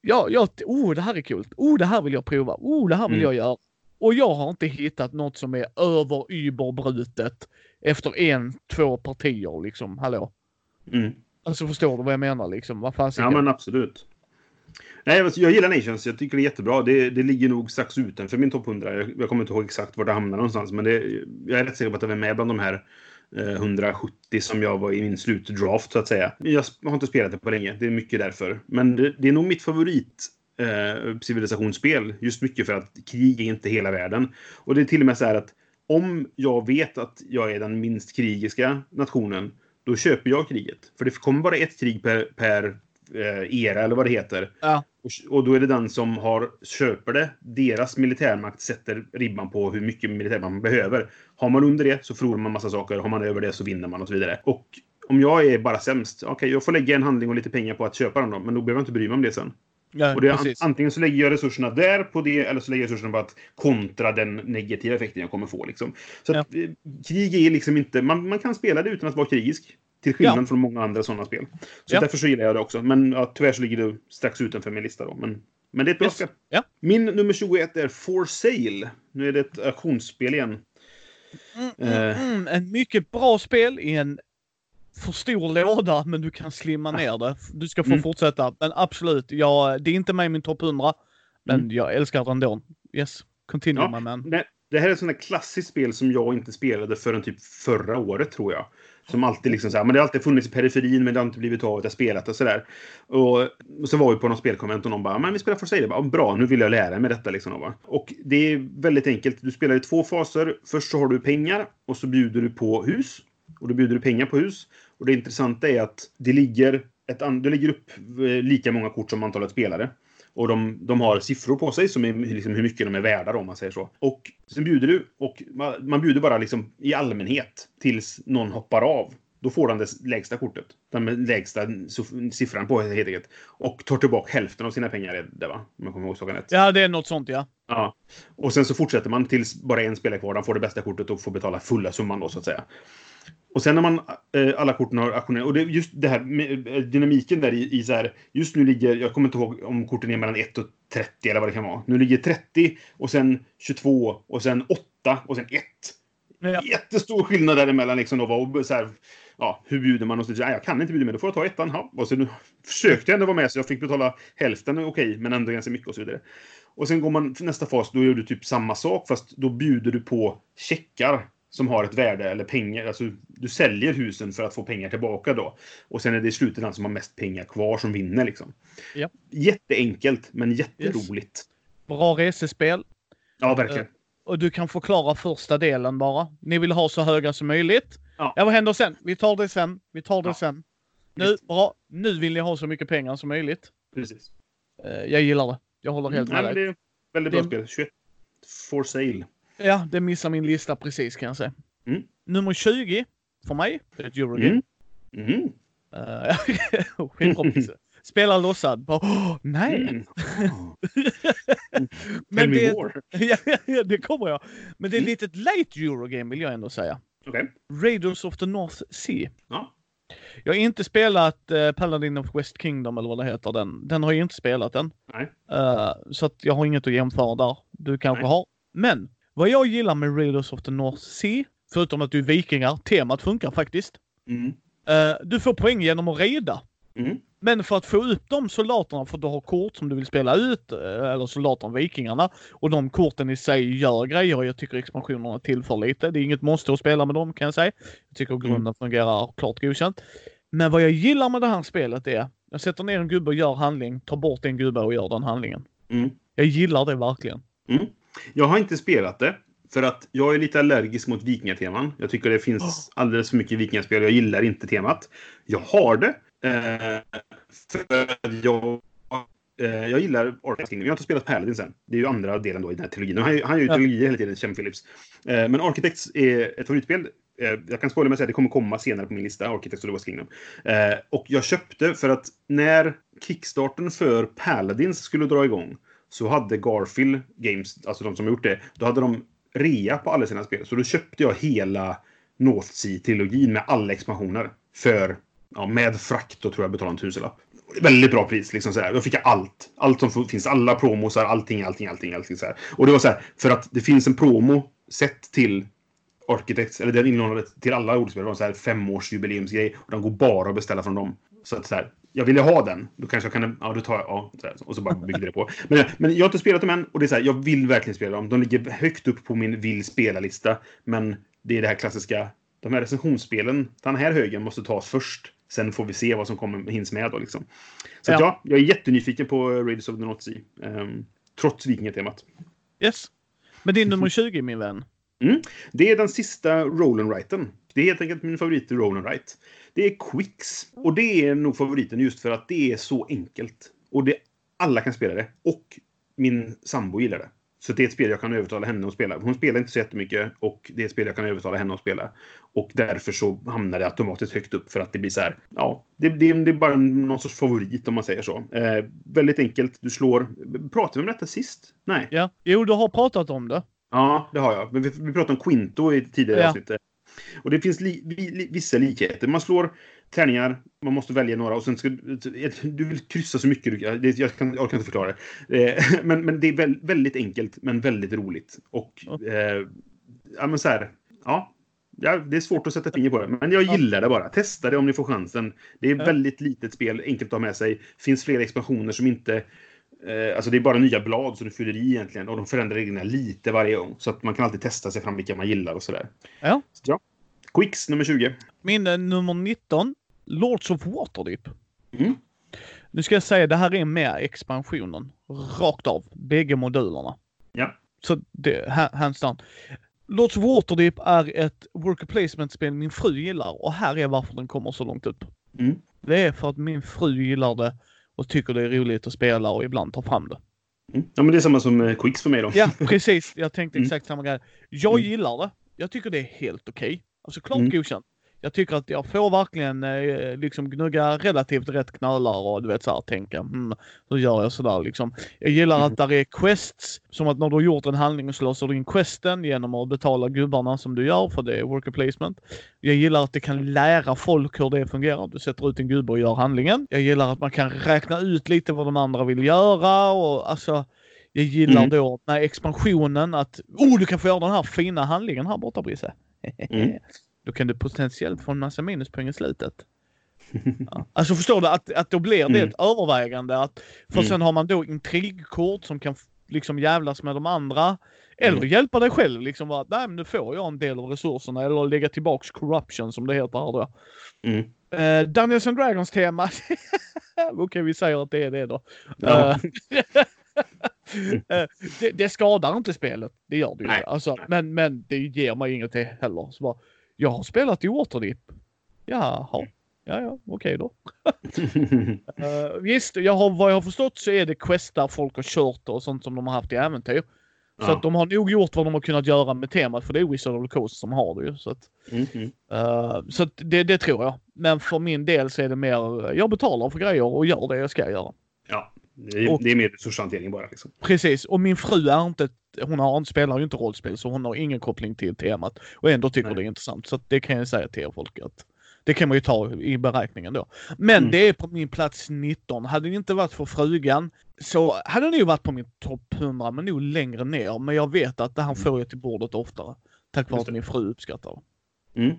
S1: Ja, jag, oh det här är kul. Oh det här vill jag prova. Oh det här vill
S2: Mm.
S1: jag göra. Och jag har inte hittat något som är över überbrutet efter en, två partier liksom. Hallå.
S2: Mm.
S1: Alltså förstår du vad jag menar liksom? Vad fan
S2: Ja, men absolut. Nej, alltså, jag gillar Nations. Jag tycker det är jättebra. Det, det ligger nog strax utanför min topp 100. Jag, jag kommer inte ihåg exakt var det hamnar någonstans. Men det, jag är rätt säker på att det var med bland de här eh, 170 som jag var i min slutdraft, så att säga. Jag har inte spelat det på länge. Det är mycket därför. Men det, det är nog mitt favorit eh, civilisationsspel. Just mycket för att krig är inte hela världen. Och det är till och med så här att om jag vet att jag är den minst krigiska nationen, då köper jag kriget. För det kommer bara ett krig per, per eh, era eller vad det heter.
S1: Ja.
S2: Och, och då är det den som har, köper det, deras militärmakt sätter ribban på hur mycket militärmakt man behöver. Har man under det så förlorar man massa saker, har man över det så vinner man och så vidare. Och om jag är bara sämst, okej, okay, jag får lägga en handling och lite pengar på att köpa den då, men då behöver jag inte bry mig om det sen.
S1: Ja,
S2: och det
S1: precis.
S2: antingen så lägger jag resurserna där på det, eller så lägger jag resurserna på att kontra den negativa effekten jag kommer få. Liksom. Så att, eh, krig är liksom inte... Man, man kan spela det utan att vara krigisk. Till skillnad
S1: Ja.
S2: från många andra sådana spel. Så
S1: Ja.
S2: därför så gillar jag det också. Men ja, tyvärr så ligger det strax utanför min lista då. Men, men det är ett bra
S1: Yes.
S2: spel.
S1: Ja.
S2: Min nummer 21 är For Sale. Nu är det ett auktionsspel igen.
S1: Mm, mm, mm. En mycket bra spel i en för stor låda, men du kan slimma ner det. Du ska få
S2: Mm.
S1: fortsätta. Men absolut, jag, det är inte med i min topp 100. Men
S2: Mm.
S1: jag älskar det ändå. Yes, continue
S2: Ja.
S1: my man.
S2: Det, det här är där klassiskt spel som jag inte spelade förrän typ förra året, tror jag. Som alltid liksom så här, men det har alltid funnits i periferin, men det har inte blivit av att jag spelat och sådär. Och, och så var vi på någon spelkonvent och någon bara, men vi spelar för sig. Jag bara, bra, nu vill jag lära mig detta liksom. Va? Och det är väldigt enkelt. Du spelar i två faser. Först så har du pengar och så bjuder du på hus. Och då bjuder du pengar på hus. Och det intressanta är att det ligger, ett, det ligger upp eh, lika många kort som antalet spelare. Och de, de har siffror på sig som är liksom hur mycket de är värda då, om man säger så. Och sen bjuder du och man, man bjuder bara liksom i allmänhet tills någon hoppar av. Då får den det lägsta kortet. Den lägsta siffran på helt enkelt. Och tar tillbaka hälften av sina pengar. Det, va? Om jag kommer ihåg saken rätt.
S1: Ja, det är något sånt ja.
S2: Ja. Och sen så fortsätter man tills bara en spelare kvar. Den får det bästa kortet och får betala fulla summan då så att säga. Och sen när man eh, alla korten har auktionerat och det just det här med eh, dynamiken där i, i så här. Just nu ligger, jag kommer inte ihåg om korten är mellan 1 och 30 eller vad det kan vara. Nu ligger 30 och sen 22 och sen 8 och sen 1.
S1: ja.
S2: Jättestor skillnad däremellan liksom då. Och så här, ja, hur bjuder man? Och så, nej, jag kan inte bjuda med, då får jag ta ettan. Ja. Och så nu försökte jag ändå vara med så jag fick betala hälften, okej, men ändå ganska mycket och så vidare. Och sen går man nästa fas, då gör du typ samma sak fast då bjuder du på checkar som har ett värde eller pengar. Alltså, du säljer husen för att få pengar tillbaka då. Och sen är det i slutet den som har mest pengar kvar som vinner liksom.
S1: Ja.
S2: Jätteenkelt, men jätteroligt.
S1: Bra resespel.
S2: Ja, verkligen.
S1: Och du kan förklara första delen bara. Ni vill ha så höga som möjligt.
S2: Ja.
S1: vad händer sen? Vi tar det sen. Vi tar det
S2: Ja.
S1: sen. Nu, bra. Nu vill ni ha så mycket pengar som möjligt.
S2: Precis.
S1: Eh, Jag gillar det. Jag håller helt
S2: Nej,
S1: med dig.
S2: det är väldigt bra
S1: Det-
S2: spel. 21 for sale.
S1: Ja, det missar min lista precis kan jag säga.
S2: Mm.
S1: Nummer 20 för mig. Det är ett Eurogame.
S2: Mm. Mm.
S1: Skitbra. Spelar. Bara, "Åh, nej!
S2: Mm. Tell
S1: Men
S2: me
S1: det, ja, det kommer jag. Men det är
S2: Mm.
S1: lite ett late Eurogame vill jag ändå säga.
S2: Okej.
S1: Raiders of the North Sea.
S2: Ja.
S1: Jag har inte spelat uh, Paladin of West Kingdom eller vad det heter. Den, den har jag inte spelat än.
S2: Nej.
S1: Eh, så att jag har inget att jämföra där. Du kanske
S2: Nej.
S1: har. Men vad jag gillar med Raiders of the North Sea, förutom att du är vikingar, temat funkar faktiskt.
S2: Mm.
S1: Eh, du får poäng genom att reda.
S2: Mm.
S1: Men för att få upp de soldaterna, för att du har kort som du vill spela ut, eh, eller soldaterna, vikingarna, och de korten i sig gör grejer. Jag tycker expansionerna tillför lite. Det är inget måste att spela med dem kan jag säga. Jag tycker grunden fungerar klart godkänt. Men vad jag gillar med det här spelet är, jag sätter ner en gubbe och gör handling, tar bort en gubbe och gör den handlingen.
S2: Mm.
S1: Jag gillar det verkligen.
S2: Mm. Jag har inte spelat det. För att jag är lite allergisk mot vikingateman. Jag tycker det finns alldeles för mycket vikingaspel. Jag gillar inte temat. Jag har det. Eh, för att jag, eh, jag gillar Architects Kingdom. Jag har inte spelat Paladin sen. Det är ju andra delen då i den här trilogin. Han, han gör ju
S1: Ja.
S2: trilogier hela tiden, Chem Phillips. Eh, men Architects är ett favoritspel. Eh, jag kan spoila med att säga att det kommer komma senare på min lista, Architects the West Kingdom. Eh, och jag köpte för att när kickstarten för Paladins skulle dra igång så hade Garfield Games, alltså de som har gjort det, då hade de rea på alla sina spel. Så då köpte jag hela North Sea-trilogin med alla expansioner. För, ja, med frakt då tror jag betalade en tusenlapp. Väldigt bra pris. Liksom sådär. Då fick jag allt. Allt som finns. Alla promosar, allting, allting, allting. allting sådär. Och det var så här, för att det finns en promo sett till Architects, eller den inlånade till alla ordspel. Det var en så här femårsjubileumsgrej. Och de går bara att beställa från dem. Så att så här, jag ville ha den. Då kanske jag kan, ja då tar jag, ja. Så här, och så bara byggde det på. Men, men jag har inte spelat dem än. Och det är så här, jag vill verkligen spela dem. De ligger högt upp på min vill spela-lista. Men det är det här klassiska, de här recensionsspelen, den här högen måste tas först. Sen får vi se vad som kommer, hinns med då liksom. Så att,
S1: Ja.
S2: ja, jag är jättenyfiken på Raiders of the North Sea. Ehm, trots vikingatemat.
S1: Yes. Men din nummer 20 min vän.
S2: Det är den sista roll and writen. Det är helt enkelt min favorit i Ronan Wright. Det är Quicks. Och det är nog favoriten just för att det är så enkelt. Och det, alla kan spela det. Och min sambo gillar det. Så det är ett spel jag kan övertala henne att spela. Hon spelar inte så jättemycket och det är ett spel jag kan övertala henne att spela. Och därför så hamnar det automatiskt högt upp för att det blir så här. Ja, det, det, det är bara någon sorts favorit om man säger så. Eh, väldigt enkelt. Du slår. Pratade vi om detta sist? Nej.
S1: Ja, jo, du har pratat om det.
S2: Ja, det har jag. Men vi, vi pratade om Quinto i tidigare
S1: Ja.
S2: avsnitt. Och det finns li, li, vissa likheter. Man slår tärningar, man måste välja några och sen ska du vill kryssa så mycket du kan. Det, jag, kan, jag orkar inte förklara det. Eh, men, men det är väl, väldigt enkelt, men väldigt roligt. Och eh, ja, men så här, ja. Ja, det är svårt att sätta finger på det, men jag gillar det bara. Testa det om ni får chansen. Det är ett väldigt litet spel, enkelt att ha med sig. finns flera expansioner som inte... Eh, alltså det är bara nya blad som du fyller i egentligen och de förändrar reglerna lite varje gång. Så att man kan alltid testa sig fram vilka man gillar och sådär.
S1: Ja.
S2: Så, ja. Quicks nummer 20.
S1: Min eh, nummer 19, Lords of Waterdeep.
S2: Mm.
S1: Nu ska jag säga, det här är med expansionen. Rakt av. Bägge modulerna.
S2: Ja.
S1: Så det, ha- hands down. Lords of Waterdeep är ett worker placement-spel min fru gillar och här är varför den kommer så långt upp.
S2: Mm.
S1: Det är för att min fru gillar det och tycker det är roligt att spela och ibland tar fram det.
S2: Mm. Ja, men det är samma som eh, Quicks för mig då.
S1: Ja, precis. Jag tänkte
S2: Mm.
S1: exakt samma grej. Jag
S2: Mm.
S1: gillar det. Jag tycker det är helt okej. Alltså klart
S2: Mm.
S1: godkänt. Jag tycker att jag får verkligen eh, liksom gnugga relativt rätt knölar och du vet såhär tänka hmm, hur gör jag sådär liksom. Jag gillar
S2: Mm.
S1: att där är quests. Som att när du har gjort en handling så låser du in questen genom att betala gubbarna som du gör för det är worker placement. Jag gillar att det kan lära folk hur det fungerar. Du sätter ut en gubbe och gör handlingen. Jag gillar att man kan räkna ut lite vad de andra vill göra och alltså jag gillar
S2: Mm.
S1: då med expansionen att oh, du kan få göra den här fina handlingen här borta Brisse.
S2: Mm.
S1: Då kan du potentiellt få en massa minuspoäng i slutet. Ja. Alltså förstår du att, att då blir det
S2: Mm.
S1: ett övervägande. Att, för
S2: Mm.
S1: sen har man då intrigkort som kan liksom jävlas med de andra. Eller
S2: Mm.
S1: hjälpa dig själv liksom. Bara, Nej men nu får jag en del av resurserna. Eller lägga tillbaks corruption som det heter här då.
S2: Mm.
S1: Uh, Dungeons and Dragons tema. Okej vi säger att det är det då.
S2: Ja.
S1: Eh, det, det skadar inte spelet. Det gör det ju
S2: Nej.
S1: Alltså, men, men det ger mig inget heller. Så bara, jag har spelat i Waterdeep. Jaha. Ja, ja, okej då. Uh, visst, jag har, vad jag har förstått så är det questar folk har kört och sånt som de har haft i äventyr. Så
S2: Ja.
S1: att de har nog gjort vad de har kunnat göra med temat för det är Wizard of the Coast som har det ju. Så, att,
S2: Mm, mm.
S1: eh, så att det, det tror jag. Men för min del så är det mer, jag betalar för grejer och gör det jag ska göra.
S2: Ja, det är,
S1: Och-
S2: det är mer resurshantering bara. Liksom.
S1: Precis, och min fru är inte, hon har, spelar ju inte rollspel så hon har ingen koppling till temat. Och ändå tycker
S2: Nej.
S1: det är intressant. Så det kan jag säga till er folk att det kan man ju ta i beräkningen då. Men
S2: Mm.
S1: det är på min plats 19. Hade det inte varit för frugan så hade det nog varit på min topp 100 men nog längre ner. Men jag vet att det här får jag till bordet oftare. Tack vare att min fru uppskattar det.
S2: Mm.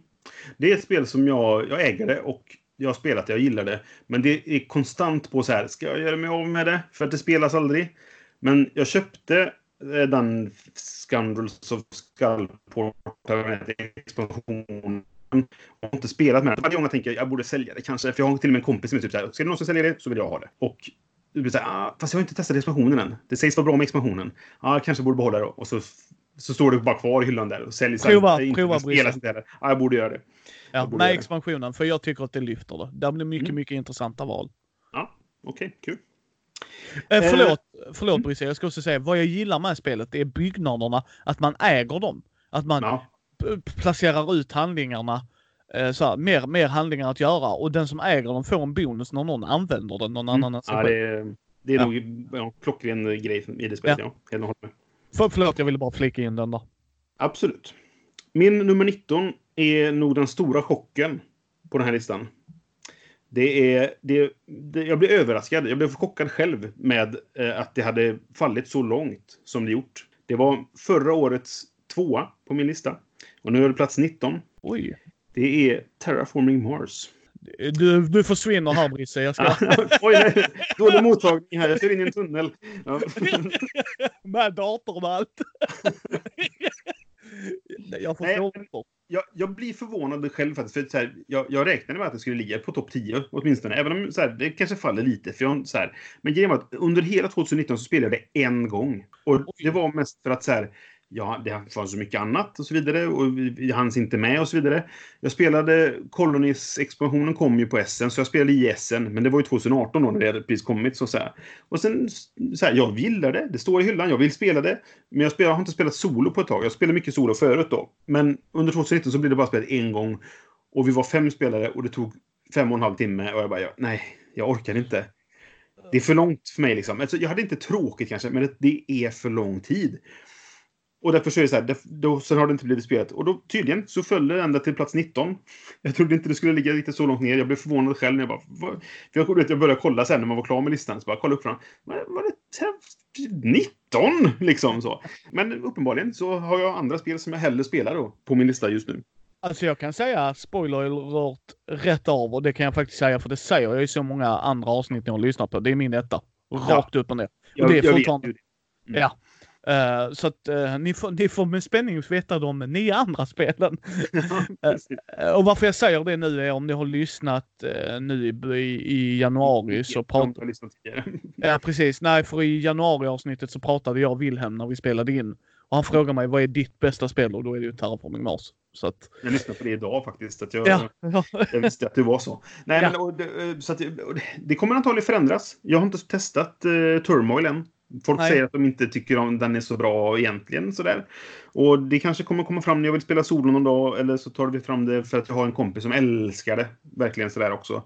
S2: Det är ett spel som jag, jag äger det och jag har spelat det, jag gillar det. Men det är konstant på så här, ska jag göra mig av med det? För att det spelas aldrig. Men jag köpte eh, den Scoundrels of Skullport expansionen. Och har inte spelat med den. Varje gång jag tänker jag borde sälja det kanske. För jag har till och med en kompis som är typ så här, ska det någon som säljer det så vill jag ha det. Och det blir så här, ah, fast jag har inte testat expansionen än. Det sägs vara bra med expansionen. Ja, ah, kanske borde behålla det. Och så, så står det bara kvar i hyllan där. Och säljs
S1: Prova, prova,
S2: spelas. Ja, jag borde göra det.
S1: Ja, med
S2: göra det.
S1: expansionen för jag tycker att det lyfter det. Där blir mycket,
S2: Mm.
S1: mycket intressanta val.
S2: Ja, okej, kul.
S1: Eh,
S2: Eh,
S1: förlåt, förlåt Brisse, jag ska också säga vad jag gillar med spelet det är byggnaderna, att man äger dem. Att man
S2: Ja,
S1: placerar ut handlingarna. Eh, så här, mer, mer handlingar att göra och den som äger dem får en bonus när någon använder den någon annan än sig
S2: Mm. ja
S1: själv.
S2: det, det är
S1: Ja.
S2: nog ja, klockren grej i det spelet. Ja. Helt och hållet.
S1: För, förlåt, jag ville bara flika in den där.
S2: Absolut. Min nummer 19 är nog den stora chocken på den här listan. Det är, det, det, jag blev överraskad. Jag blev chockad själv med eh, att det hade fallit så långt som det gjort. Det var förra årets tvåa på min lista. Och nu är det plats 19.
S1: Oj.
S2: Det är Terraforming Mars.
S1: Du, du försvinner här Brisse. Jag ska
S2: Oj, nej. Dålig mottagning här. Jag kör in i en tunnel. Ja.
S1: med datorn och allt. Nej, jag
S2: Nej, men-
S1: inte.
S2: jag, jag blir förvånad själv faktiskt. För så här, jag, jag räknade med att det skulle ligga på topp 10 åtminstone. Även om så här, det kanske faller lite. För jag, så här, men grejen var att under hela 2019 så spelade jag det en gång. Och det var mest för att så här, ja, det fanns så mycket annat och så vidare och jag hanns inte med och så vidare. Jag spelade Colonies-expansionen kom ju på SN, så jag spelade i SN, men det var ju 2018 då när det hade precis kommit så att säga. Och sen så här, jag gillar det, det står i hyllan, jag vill spela det. Men jag, spelar, jag har inte spelat solo på ett tag, jag spelade mycket solo förut då. Men under 2019 så blev det bara spelat en gång och vi var fem spelare och det tog fem och en halv timme och jag bara, nej, jag orkar inte. Det är för långt för mig liksom. Alltså, jag hade inte tråkigt kanske, men det, det är för lång tid. Och därför så är det så här, då, sen har det inte blivit spelat. Och då tydligen så föll det ända till plats 19. Jag trodde inte det skulle ligga riktigt så långt ner. Jag blev förvånad själv när jag bara... Vad? För jag, vet, jag började kolla sen när man var klar med listan. Så bara kolla upp fram. Var det 19? Liksom så. Men uppenbarligen så har jag andra spel som jag hellre spelar då på min lista just nu.
S1: Alltså jag kan säga spoiler alert rätt av och det kan jag faktiskt säga för det säger jag i så många andra avsnitt jag har lyssnat på. Det är min etta. Rakt ja. upp och ner. Och det är jag fortfarande... Vet mm. Ja. Uh, så att uh, ni, får, ni får med spänning veta de nio andra spelen. uh, och varför jag säger det nu är om ni har lyssnat nu i, i januari så pratade... ja precis. Nej, för i januari avsnittet så pratade jag och Wilhelm när vi spelade in. Och han frågade mig vad är ditt bästa spel och då är det ju Terraforming Mars. Så att...
S2: Jag lyssnade på det idag faktiskt. Att jag, ja. jag visste att det var så. Nej, ja. men, och det, så att, det kommer antagligen förändras. Jag har inte testat uh, Turmoil än. Folk Nej. säger att de inte tycker om den är så bra egentligen. Sådär. Och det kanske kommer komma fram när jag vill spela solo någon dag. Eller så tar vi fram det för att jag har en kompis som älskar det. Verkligen sådär också.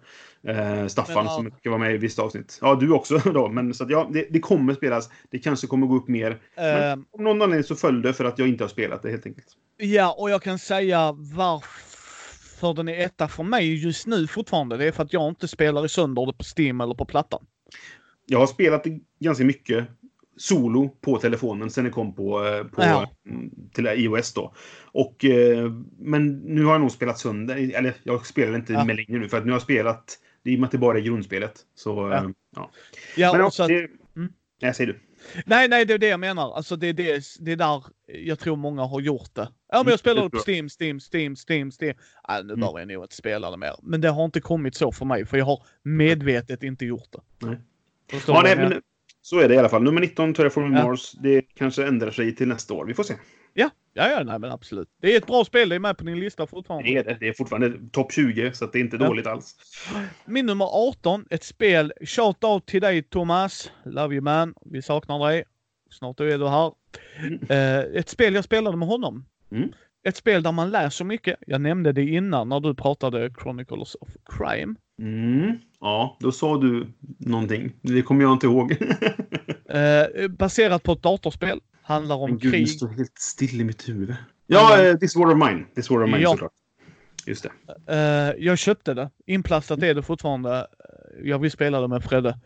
S2: Eh, Staffan men, ja. som ska vara med i visst avsnitt. Ja, du också då. Men så att, ja, det, det, kommer spelas. Det kanske kommer gå upp mer. Uh, men ehm. om någon anledning så föll det för att jag inte har spelat det helt enkelt.
S1: Ja, och jag kan säga varför den är etta för mig just nu fortfarande. Det är för att jag inte spelar i sönder det på Steam eller på plattan.
S2: Jag har spelat ganska mycket solo på telefonen sen det kom på, eh, på ja. Mm, till iOS då. Och, eh, men nu har jag nog spelat sönder, eller jag spelar inte ja. med längre nu för att nu har jag spelat, i och med att det bara är grundspelet. Så, ja. Eh, ja.
S1: ja men också, att, det,
S2: mm. Nej, säger du.
S1: Nej, nej, det är det jag menar. Alltså det är, det, det är där jag tror många har gjort det. Ja, men jag spelar det på Steam, Steam, Steam, Steam, Steam. Äh, nu mm. bör jag nog inte spela det mer. Men det har inte kommit så för mig, för jag har medvetet inte gjort det.
S2: Nej. Ja, nej, men, så är det i alla fall. Nummer 19, Terraforming ja. Mars. Det kanske ändrar sig till nästa år. Vi får se.
S1: Ja, ja, ja nej, men absolut. Det är ett bra spel. Det är med på din lista fortfarande.
S2: Det är det. Det är fortfarande topp 20, så det är inte ja. dåligt alls.
S1: Min nummer 18, ett spel. Shout out till dig Thomas. Love you man. Vi saknar dig. Snart är du här. Mm. Uh, ett spel jag spelade med honom. Mm. Ett spel där man så mycket. Jag nämnde det innan när du pratade Chronicles of Crime.
S2: Mm. Ja, då sa du någonting. Det kommer jag inte ihåg.
S1: eh, baserat på ett datorspel. Handlar om Men Gud, krig.
S2: det står helt still i mitt huvud. Ja, uh, This War of Mine. This War of Mine ja. såklart. Just
S1: det. Uh, jag köpte det. Inplastat är det fortfarande. Jag vill spela det med Fredde.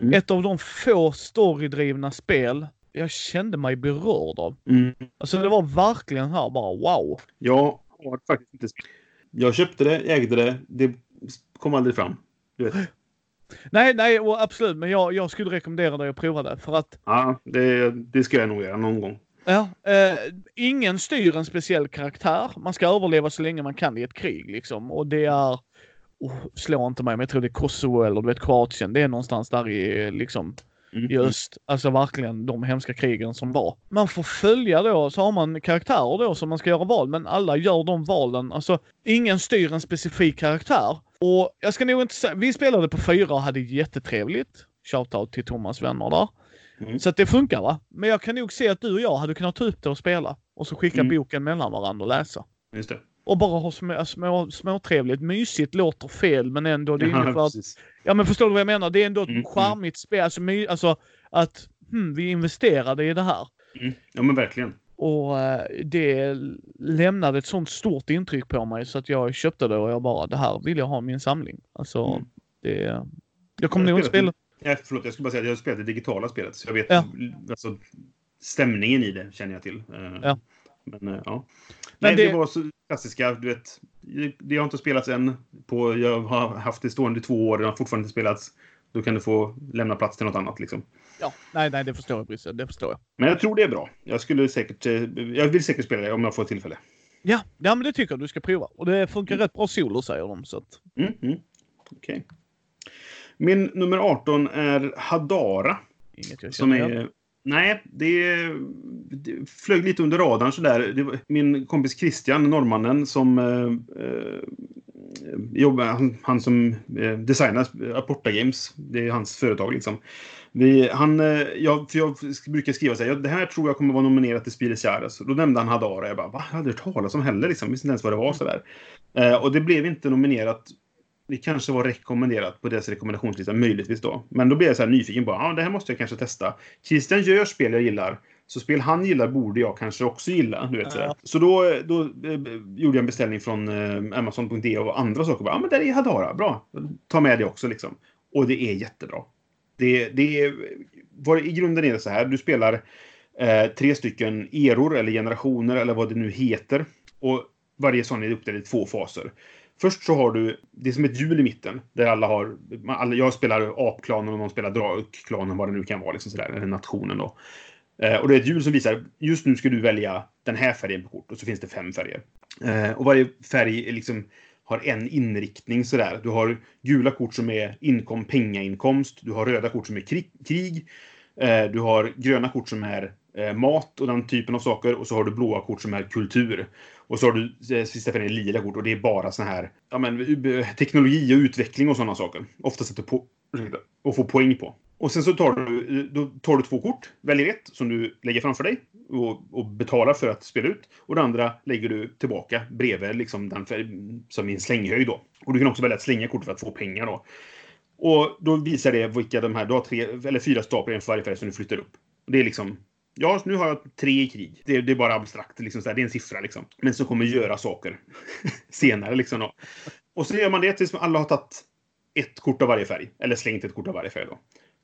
S1: Mm. Ett av de få storydrivna spel jag kände mig berörd av. Mm. Alltså det var verkligen här bara wow.
S2: Jag har faktiskt inte Jag köpte det, ägde det. Det kom aldrig fram. Du vet.
S1: Nej, nej, absolut. Men jag, jag skulle rekommendera dig att prova det för att...
S2: Ja, det, det ska jag nog göra någon gång.
S1: Ja, eh, ingen styr en speciell karaktär. Man ska överleva så länge man kan i ett krig liksom. Och det är... Oh, slå inte mig, men jag tror det är Kosovo eller du vet Kroatien. Det är någonstans där i liksom mm. i öst. Alltså verkligen de hemska krigen som var. Man får följa då, så har man karaktärer då som man ska göra val, men alla gör de valen. Alltså ingen styr en specifik karaktär. Och jag ska nog inte säga, vi spelade på fyra och hade jättetrevligt. Shoutout till Thomas vänner där. Mm. Så att det funkar va. Men jag kan nog se att du och jag hade kunnat ta upp det och spela. Och så skicka mm. boken mellan varandra och läsa.
S2: Just det.
S1: Och bara ha små, små, småtrevligt. Mysigt låter fel men ändå det är ja, för att... Ja men förstår du vad jag menar? Det är ändå ett mm, charmigt mm. spel. Alltså, my, alltså att hmm, vi investerade i det här.
S2: Mm. Ja men verkligen.
S1: Och uh, det lämnade ett sånt stort intryck på mig så att jag köpte det och jag bara det här vill jag ha i min samling. Alltså mm. det... Jag kommer nog inte spela...
S2: Ja, förlåt, jag skulle bara säga att jag har spelat det digitala spelet så jag vet ja. alltså, stämningen i det känner jag till. Uh, ja. Men uh, ja. Men Nej, det... det var så klassiska, du vet. Det har inte spelats än. På, jag har haft det stående i två år, det har fortfarande inte spelats. Då kan du få lämna plats till något annat liksom.
S1: Ja, nej, nej, det förstår jag, Brisse. Det förstår jag.
S2: Men jag tror det är bra. Jag skulle säkert, eh, jag vill säkert spela det om jag får tillfälle.
S1: Ja, ja men det tycker jag du ska prova. Och det funkar mm. rätt bra solo säger de. Så att...
S2: mm, mm. Okay. Min nummer 18 är Hadara.
S1: Inget jag
S2: som är Nej, det, det flög lite under radarn sådär. Det var min kompis Christian, norrmannen, som eh, eh, jobbar, han, han som eh, designar Aporta Games. Det är hans företag liksom. Vi, han, eh, jag, för jag brukar skriva så här, det här tror jag kommer vara nominerat till Spieles Jahres. Då nämnde han Hadara. Jag bara, va? Jag hade hört talas om heller liksom. Visste inte ens vad det var sådär. Eh, och det blev inte nominerat det kanske var rekommenderat på deras rekommendationslista, möjligtvis då. Men då blev jag så här nyfiken på, ja, det här måste jag kanske testa. Christian gör spel jag gillar. Så spel han gillar borde jag kanske också gilla. Du vet, ja. Så då, då eh, gjorde jag en beställning från eh, Amazon.de och andra saker. Ja, men där är Hadara. Bra. Ta med det också liksom. Och det är jättebra. Det, det är, vad, I grunden är det så här. Du spelar eh, tre stycken eror eller generationer eller vad det nu heter. Och varje sån är uppdelad i två faser. Först så har du, det är som ett hjul i mitten. Där alla har, alla, jag spelar apklanen och någon spelar drakklanen, vad det nu kan vara, liksom sådär, eller nationen då. Eh, och det är ett hjul som visar, just nu ska du välja den här färgen på kort och så finns det fem färger. Eh, och varje färg är liksom, har en inriktning sådär. Du har gula kort som är inkom, pengainkomst. Du har röda kort som är krig. krig eh, du har gröna kort som är eh, mat och den typen av saker. Och så har du blåa kort som är kultur. Och så har du eh, sista färgen lila kort och det är bara såna här ja, men, teknologi och utveckling och sådana saker. Oftast att du på, och få poäng på. Och sen så tar du, då tar du två kort, väljer ett som du lägger framför dig och, och betalar för att spela ut. Och det andra lägger du tillbaka bredvid liksom den för, som i en slänghöjd då. Och du kan också välja att slänga kort för att få pengar då. Och då visar det vilka de här, du har tre eller fyra staplar i en för varje färg som du flyttar upp. Det är liksom Ja, nu har jag tre i krig. Det, det är bara abstrakt. Liksom, så här, det är en siffra. Liksom. Men som kommer göra saker senare. Liksom, då. Och så gör man det tills alla har tagit ett kort av varje färg. Eller slängt ett kort av varje färg. Då.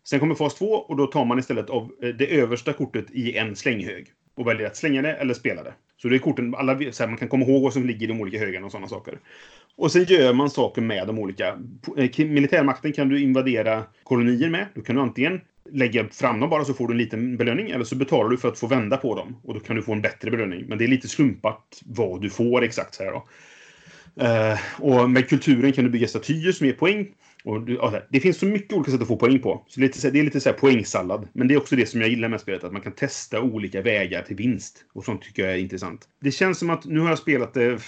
S2: Sen kommer fas 2 och då tar man istället av eh, det översta kortet i en slänghög. Och väljer att slänga det eller spela det. Så det är korten, alla, så här, man kan komma ihåg vad som ligger i de olika högarna och sådana saker. Och sen gör man saker med de olika. Eh, militärmakten kan du invadera kolonier med. Då kan du antingen lägga fram dem bara så får du en liten belöning. Eller så betalar du för att få vända på dem. Och då kan du få en bättre belöning. Men det är lite slumpat vad du får exakt. Så här då. Uh, och med kulturen kan du bygga statyer som ger poäng. Och du, alltså, det finns så mycket olika sätt att få poäng på. Så lite, det är lite så här poängsallad. Men det är också det som jag gillar med spelet. Att man kan testa olika vägar till vinst. Och sånt tycker jag är intressant. Det känns som att nu har jag spelat det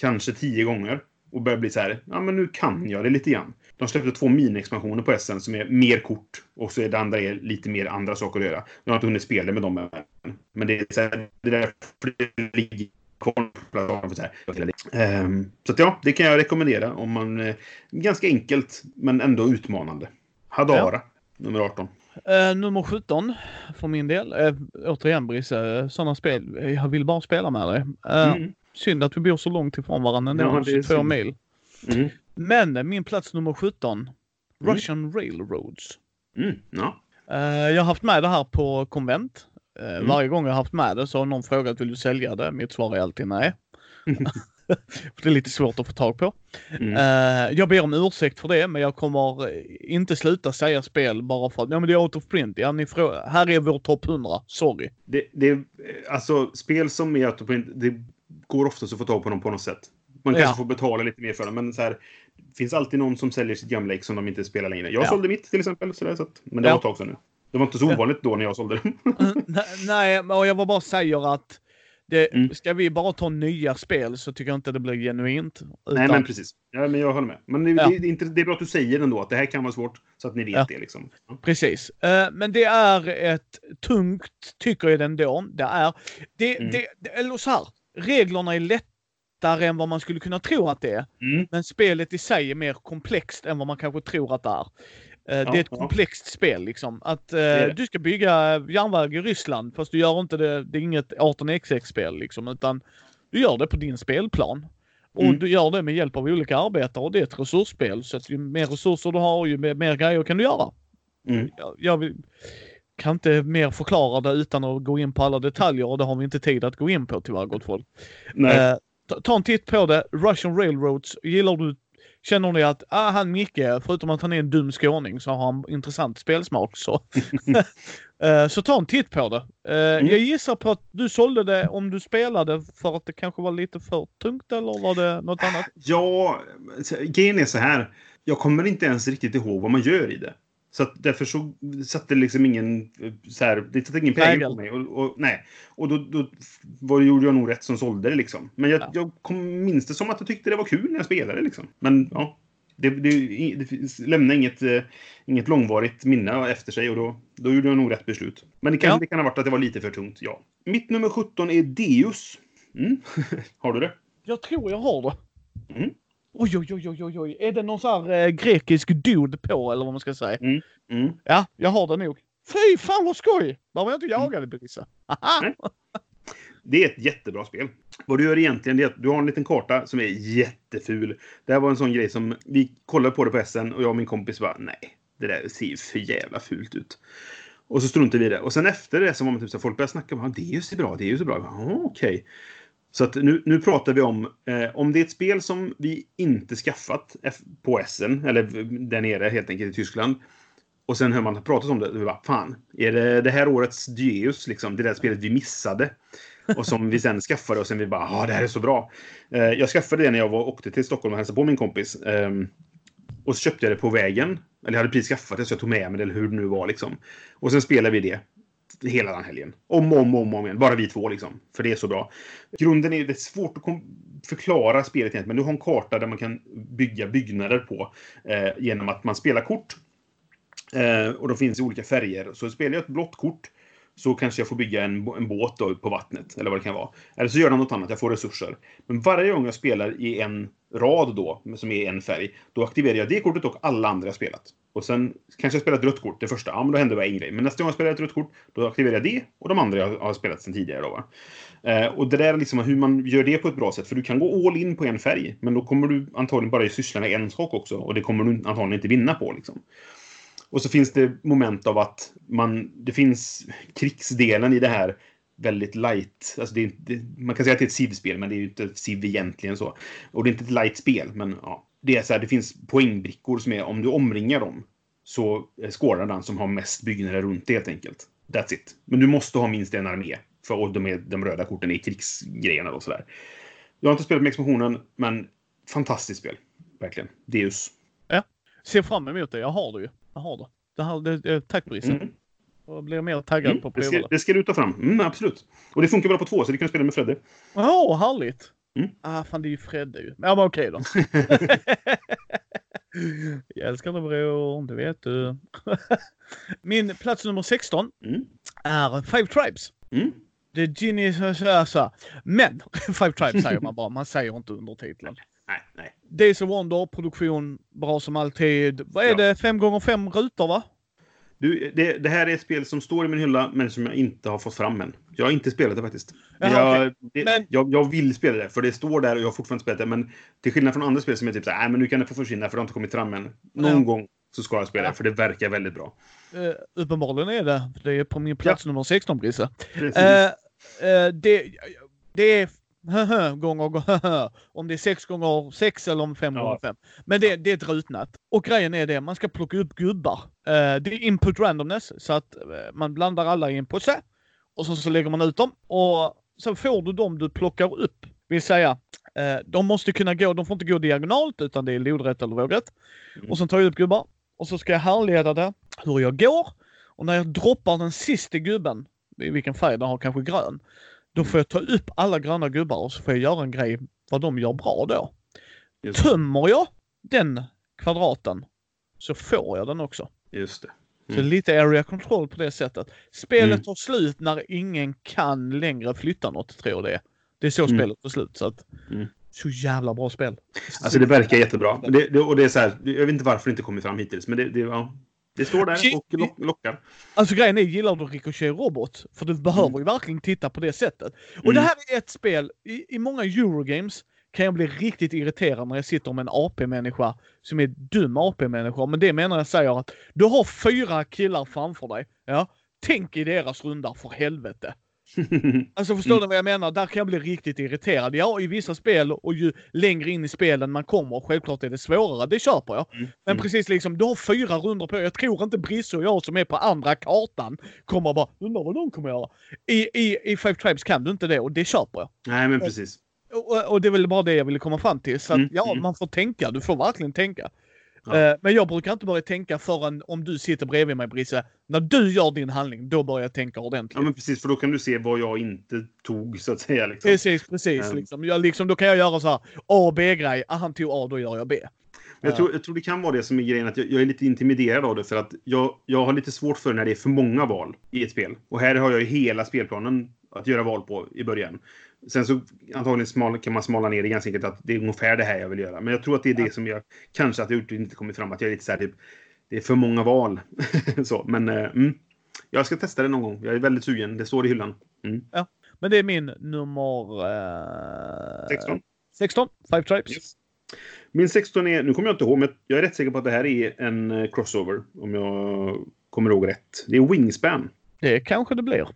S2: kanske tio gånger. Och börjar bli så här, ja men nu kan jag det lite grann. De släppte två mini-expansioner på SN som är mer kort. Och så är det andra är lite mer andra saker att göra. Jag har inte hunnit spela med dem än. Men det är så här, det är därför det ligger så, um, så att ja, det kan jag rekommendera om man... Uh, ganska enkelt, men ändå utmanande. Hadara, ja. nummer 18.
S1: Uh, eh, nummer 17 för min del. Uh, återigen Brisse, uh, sådana spel. Jag vill bara spela med dig. Mm. Synd att vi bor så långt ifrån varandra ändå, ja, 22 mil. Mm. Men min plats nummer 17, mm. Russian Railroads.
S2: Mm. Ja.
S1: jag har haft med det här på konvent. Mm. Varje gång jag haft med det så har någon frågat vill du sälja det? Mitt svar är alltid nej. det är lite svårt att få tag på. Mm. Uh, jag ber om ursäkt för det, men jag kommer inte sluta säga spel bara för att ja, men det är out of print. Ja, ni här är vår topp 100. Sorry.
S2: Det, det, alltså, spel som är out of print, det går oftast att få tag på dem på något sätt. Man kanske ja. får betala lite mer för dem, men så här, finns alltid någon som säljer sitt gamla ex som de inte spelar längre. Jag ja. sålde mitt till exempel, så där, så att, men det ja. var ett tag sedan nu. Det var inte så ovanligt då när jag sålde det.
S1: Nej, och jag bara säger att det, mm. Ska vi bara ta nya spel så tycker jag inte det blir genuint.
S2: Utan... Nej, men precis. Ja, men jag håller med. Men det, ja. det, det, är inte, det är bra att du säger ändå att det här kan vara svårt, så att ni vet ja. det. Liksom.
S1: Ja. Precis. Uh, men det är ett tungt, tycker jag ändå. Det är, det, mm. det, eller så här, reglerna är lättare än vad man skulle kunna tro att det är. Mm. Men spelet i sig är mer komplext än vad man kanske tror att det är. Eh, det är ett komplext spel liksom. Att eh, du ska bygga järnväg i Ryssland fast du gör inte det, det är inget 18xx-spel liksom utan du gör det på din spelplan. Och mm. du gör det med hjälp av olika arbetare och det är ett resursspel. Så att ju mer resurser du har ju mer, mer grejer kan du göra. Mm. Jag, jag vill, kan inte mer förklara det utan att gå in på alla detaljer och det har vi inte tid att gå in på tyvärr gott folk. Eh, ta, ta en titt på det. Russian Railroads. Gillar du Känner ni att ah, han Micke, förutom att han är en dum skåning, så har han intressant spelsmak. Så, uh, så ta en titt på det. Uh, mm. Jag gissar på att du sålde det om du spelade för att det kanske var lite för tungt eller var det något annat?
S2: Ja, grejen är så här. Jag kommer inte ens riktigt ihåg vad man gör i det. Så att därför så satte liksom ingen, så här, det satte ingen prägel på mig. Och, och, nej. och då, då var, gjorde jag nog rätt som sålde det liksom. Men jag, ja. jag kom, minns det som att jag tyckte det var kul när jag spelade liksom. Men ja, det, det, det lämnade inget, uh, inget långvarigt minne efter sig och då, då gjorde jag nog rätt beslut. Men det kan, ja. det kan ha varit att det var lite för tungt, ja. Mitt nummer 17 är Deus. Mm. har du det?
S1: Jag tror jag har det. Mm. Oj, oj, oj, oj, oj. Är det någon sån här eh, grekisk dude på eller vad man ska säga? Mm. Mm. Ja, jag har det nog. Fy fan vad skoj! Var jag inte jagade Brisse.
S2: Det är ett jättebra spel. Vad du gör egentligen är att du har en liten karta som är jätteful. Det här var en sån grej som vi kollade på det på SN och jag och min kompis bara nej, det där ser ju för jävla fult ut. Och så struntade vi i det. Och sen efter det så var man typ så folk började snacka om det är ju så bra, det är ju så bra. Okej. Okay. Så att nu, nu pratar vi om eh, om det är ett spel som vi inte skaffat på Essen, eller där nere helt enkelt i Tyskland. Och sen hör man pratat om det, och vi bara, fan, är det det här årets Dieus, liksom, det där spelet vi missade? Och som vi sen skaffade och sen vi bara, ja det här är så bra. Eh, jag skaffade det när jag var, åkte till Stockholm och hälsade på min kompis. Eh, och så köpte jag det på vägen. Eller jag hade precis skaffat det så jag tog med mig det, eller hur det nu var liksom. Och sen spelade vi det hela den helgen. Om och om, om, om igen. Bara vi två liksom. För det är så bra. Grunden är ju... det är svårt att förklara spelet egentligen. Men du har en karta där man kan bygga byggnader på. Eh, genom att man spelar kort. Eh, och de finns i olika färger. Så spelar jag ett blått kort så kanske jag får bygga en, en båt då, på vattnet. Eller vad det kan vara. Eller så gör de något annat, jag får resurser. Men varje gång jag spelar i en rad då, som är en färg, då aktiverar jag det kortet och alla andra jag spelat. Och sen kanske jag spelar ett rött kort det första. Ja, men då händer bara en grej. Men nästa gång jag spelar ett rött kort, då aktiverar jag det och de andra jag har spelat sen tidigare. Då, va? Eh, och det där är liksom hur man gör det på ett bra sätt. För du kan gå all in på en färg, men då kommer du antagligen bara syssla med en sak också. Och det kommer du antagligen inte vinna på. Liksom. Och så finns det moment av att man, det finns krigsdelen i det här väldigt light. Alltså det är, det, man kan säga att det är ett SIV-spel, men det är ju inte ett SIV egentligen så. Och det är inte ett light spel, men ja. Det är så här, det finns poängbrickor som är, om du omringar dem, så skårar den som har mest byggnader runt det helt enkelt. That's it. Men du måste ha minst en armé. För de, är, de röda korten är krigsgrejerna och sådär. Jag har inte spelat med expansionen, men fantastiskt spel. Verkligen. Deus.
S1: Ja. Ser fram emot det. Jag har det ju. Jag har det. det, här, det, det tack Brisse. Mm. Jag blir mer taggad mm, på
S2: prova det. Ska, det ska du ta fram. Mm, absolut. Och det funkar bra på två, så du kan spela med Fredde.
S1: Åh, oh, härligt! Mm. Ah, fan det är ju Fredde ju. Ja, men okej då. jag älskar dig bror, det vet du. Min plats nummer 16 mm. är Five Tribes. Mm. Ginny så Men, Five Tribes säger man bara, man säger inte undertiteln.
S2: Nej, nej.
S1: Days of Wonder, produktion bra som alltid. Vad är ja. det? Fem gånger fem rutor va?
S2: Du, det, det, här är ett spel som står i min hylla, men som jag inte har fått fram än. Jag har inte spelat det faktiskt. Jaha, jag, okay. det, men... jag, jag, vill spela det, för det står där och jag har fortfarande inte spelat det. Men till skillnad från andra spel som är typ såhär, men nu kan det få försvinna för det har inte kommit fram än. Någon ja. gång så ska jag spela det, för det verkar väldigt bra.
S1: Uh, uppenbarligen är det. Det är på min plats ja. nummer 16, Brisse. Uh, uh, det, det är gånger om det är 6 gånger 6 eller om 5 gånger 5. Men det, det är ett rutnät. Och grejen är det, man ska plocka upp gubbar. Det är input randomness, så att man blandar alla i en påse. Och så, så lägger man ut dem. Och så får du dem du plockar upp. Vill säga, uh, de måste kunna gå, de får inte gå diagonalt utan det är lodrätt eller vågrätt. Mm. Och sen tar jag upp gubbar. Och så ska jag härleda det, hur jag går. Och när jag droppar den sista gubben, i vilken färg den har, kanske grön. Då får jag ta upp alla gröna gubbar och så får jag göra en grej vad de gör bra då. Just. Tömmer jag den kvadraten så får jag den också.
S2: Just det.
S1: Mm. Så lite area control på det sättet. Spelet mm. tar slut när ingen kan längre flytta något, tror jag det är. Det är så mm. spelet tar slut. Så, att, mm. så jävla bra spel.
S2: Alltså det verkar jättebra. Det, det, och det är så här, jag vet inte varför det inte kommit fram hittills, men det, det, ja, det står där och lock, lockar.
S1: Alltså grejen är, gillar du Ricochet Robot? För du behöver mm. ju verkligen titta på det sättet. Och mm. det här är ett spel, i, i många Eurogames kan jag bli riktigt irriterad när jag sitter med en AP-människa som är dum AP-människa. Men det menar jag säger att du har fyra killar framför dig. Ja, tänk i deras runda för helvete. Alltså förstår du vad jag menar? Där kan jag bli riktigt irriterad. Ja, i vissa spel och ju längre in i spelen man kommer, självklart är det svårare. Det köper jag. Mm. Men mm. precis liksom, du har fyra runder på Jag tror inte Brisse och jag som är på andra kartan kommer bara, undrar vad de kommer göra. I, i, I Five Tribes kan du inte det och det köper jag.
S2: Nej, men precis.
S1: Och, och, det är väl bara det jag ville komma fram till. Så att, mm. ja, mm. man får tänka. Du får verkligen tänka.
S2: Ja.
S1: Eh, Men jag brukar inte börja tänka förrän om du sitter bredvid mig Brisse. När du gör din handling, då börjar jag tänka ordentligt.
S2: Ja, men precis, för då kan du se vad jag inte tog, så att säga. Liksom.
S1: Precis, precis.
S2: Ehm.
S1: Liksom. Jag, liksom, då kan jag göra så här A och B-grej. Ah, han tog A, då gör jag B.
S2: Men Jag, tror, jag tror det kan vara det som är grejen, att jag, jag är lite intimiderad av det. För att jag, jag har lite svårt för när det är för många val i ett spel. Och här har jag ju hela spelplanen att göra val på i början. Sen så antagligen smal, kan man smala ner det ganska enkelt att det är ungefär det här jag vill göra. Men jag tror att det är det som jag kanske att jag inte kommit fram. Att jag är lite så här typ, det är för många val. så, men eh, mm, jag ska testa det någon gång. Jag är väldigt sugen. Det står i hyllan. Mm.
S1: Men det är min nummer... Eh,
S2: 16.
S1: 16. Five Tribes.
S2: Yes. Min 16 är, nu kommer jag inte ihåg, men jag är rätt säker på att det här är en eh, crossover. Om jag kommer ihåg rätt. Det är Wingspan.
S1: Det kanske det blir.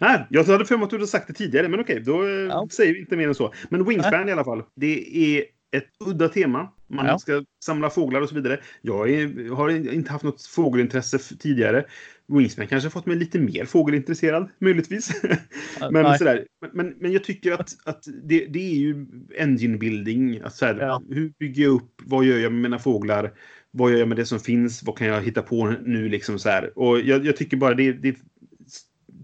S2: Nej, jag hade för mig att du hade sagt det tidigare, men okej, då eh,
S1: Ja.
S2: säger vi inte mer än så. Men Wingspan i alla fall. Det är ett udda tema. Man
S1: Ja.
S2: ska samla fåglar och så vidare. Jag är, har inte haft något fågelintresse tidigare. Wingspan kanske har fått mig lite mer fågelintresserad, möjligtvis. men,
S1: Nej.
S2: sådär. Men, men, jag tycker att, att det, det är ju engine building. Att såhär,
S1: Ja.
S2: Hur bygger jag upp? Vad gör jag med mina fåglar? Vad gör jag med det som finns? Vad kan jag hitta på nu? Liksom så här. Och jag, jag tycker bara det, det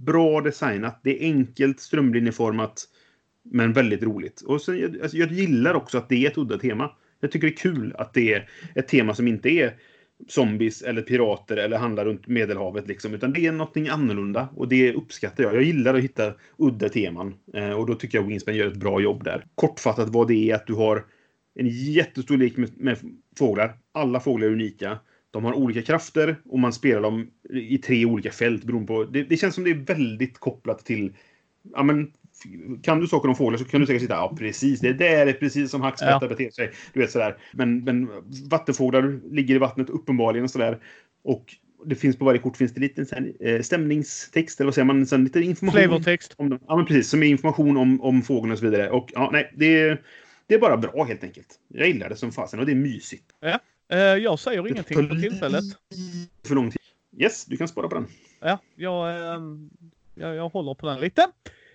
S2: bra designat. Det är enkelt, strömlinjeformat, men väldigt roligt. Och sen, jag, alltså, jag gillar också att det är ett udda tema. Jag tycker det är kul att det är ett tema som inte är zombies eller pirater eller handlar runt Medelhavet. Liksom, utan det är någonting annorlunda och det uppskattar jag. Jag gillar att hitta udda teman eh, och då tycker jag Wingspan gör ett bra jobb där. Kortfattat vad det är att du har en jättestor lek med, med fåglar. Alla fåglar är unika. De har olika krafter och man spelar dem i tre olika fält beroende på... Det, det känns som det är väldigt kopplat till... Ja, men, kan du saker om fåglar så kan du säkert sitta ja precis, det där är precis som hackspettar
S1: Ja.
S2: beter sig. Du vet sådär. Men, men vattenfåglar ligger i vattnet uppenbarligen och sådär. Och det finns på varje kort finns det lite här, eh, stämningstext, eller vad säger man? Här, lite information.
S1: Flavortext.
S2: Om dem. Ja, men precis. Som är information om, om fågeln och så vidare. Och ja, nej, det är, det är bara bra helt enkelt. Jag gillar det som fasen och det är mysigt.
S1: Eh, jag säger ingenting på tillfället.
S2: För lång tid. Yes, du kan spara på den.
S1: Ja, jag, ehm, jag, jag håller på den lite.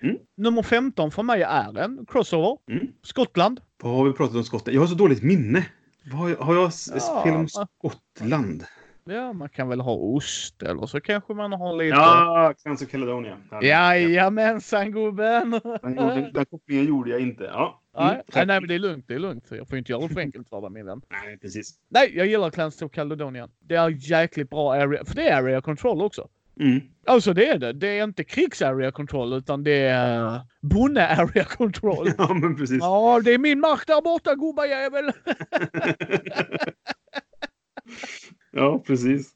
S2: Mm.
S1: Nummer 15 för mig är en crossover.
S2: Mm.
S1: Skottland.
S2: Vad har vi pratat om Skottland? Jag har så dåligt minne. Har jag, har jag
S1: Ja,
S2: spel om? Skottland?
S1: Ja, man kan väl ha ost eller så kanske man har lite...
S2: Ja, Clans of Caledonia.
S1: Jajamensan gubben!
S2: Den, den, kopplingen gjorde jag inte. Ja. Mm,
S1: Nej, nej, nej, men det är lugnt. Det är lugnt. Jag får inte göra det för enkelt för dig min vän.
S2: nej, precis.
S1: Nej, jag gillar Clans of Caledonia. Det är jäkligt bra area, för det är area control också.
S2: Mm.
S1: Alltså det är det. Det är inte krigs-area control utan det är bonde-area control.
S2: Ja, men precis.
S1: Ja, det är min mark där borta gubbajävel!
S2: precis.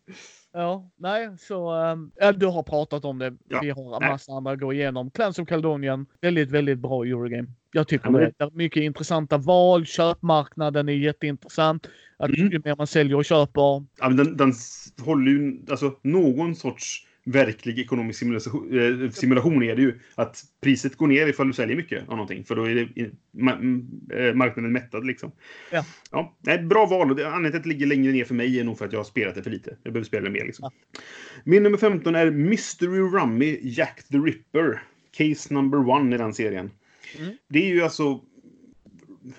S1: Ja, nej, så ähm, ja, du har pratat om det.
S2: Ja,
S1: Vi har en
S2: nej.
S1: massa andra att gå igenom. Clans of Caledonian, väldigt, väldigt bra Eurogame. Jag tycker
S2: Ja,
S1: det. Det är mycket intressanta val. Köpmarknaden är jätteintressant. Att
S2: Mm.
S1: Ju mer man säljer och köper.
S2: Ja, men den, den håller ju alltså någon sorts verklig ekonomisk simulation, eh, simulation är det ju. Att priset går ner ifall du säljer mycket av någonting. För då är det, mm, eh, marknaden mättad liksom.
S1: Ja.
S2: ja nej, bra val. Anledningen till att det ligger längre ner för mig är nog för att jag har spelat det för lite. Jag behöver spela det mer liksom. Min nummer 15 är Mystery Rummy Jack the Ripper. Case number one i den serien.
S1: Mm.
S2: Det är ju alltså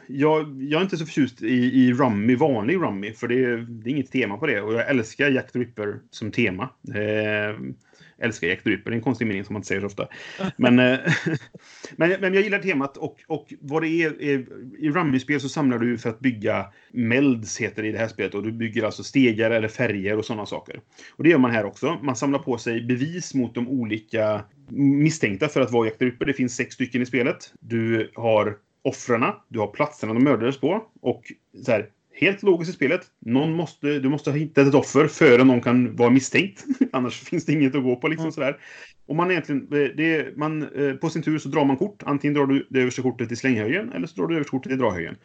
S2: jag, jag är inte så förtjust i, i Rummy, vanlig Rummy, för det är, det är inget tema på det. Och jag älskar Jack the Ripper som tema. Eh, älskar Jack the Ripper, det är en konstig mening som man inte säger så ofta. Men, eh, men, men jag gillar temat och, och vad det är, är i Rummy-spel så samlar du för att bygga melds, heter det i det här spelet. Och du bygger alltså stegar eller färger och sådana saker. Och det gör man här också. Man samlar på sig bevis mot de olika misstänkta för att vara Jack the Ripper. Det finns sex stycken i spelet. Du har offren, du har platserna de mördades på och så här, helt logiskt i spelet. Någon måste, du måste ha hittat ett offer före någon kan vara misstänkt. Annars finns det inget att gå på. Liksom
S1: Mm.
S2: sådär. Och man egentligen, eh, det, man, eh, på sin tur så drar man kort. Antingen drar du det översta kortet i slänghögen eller så drar du översta kortet i drahögen.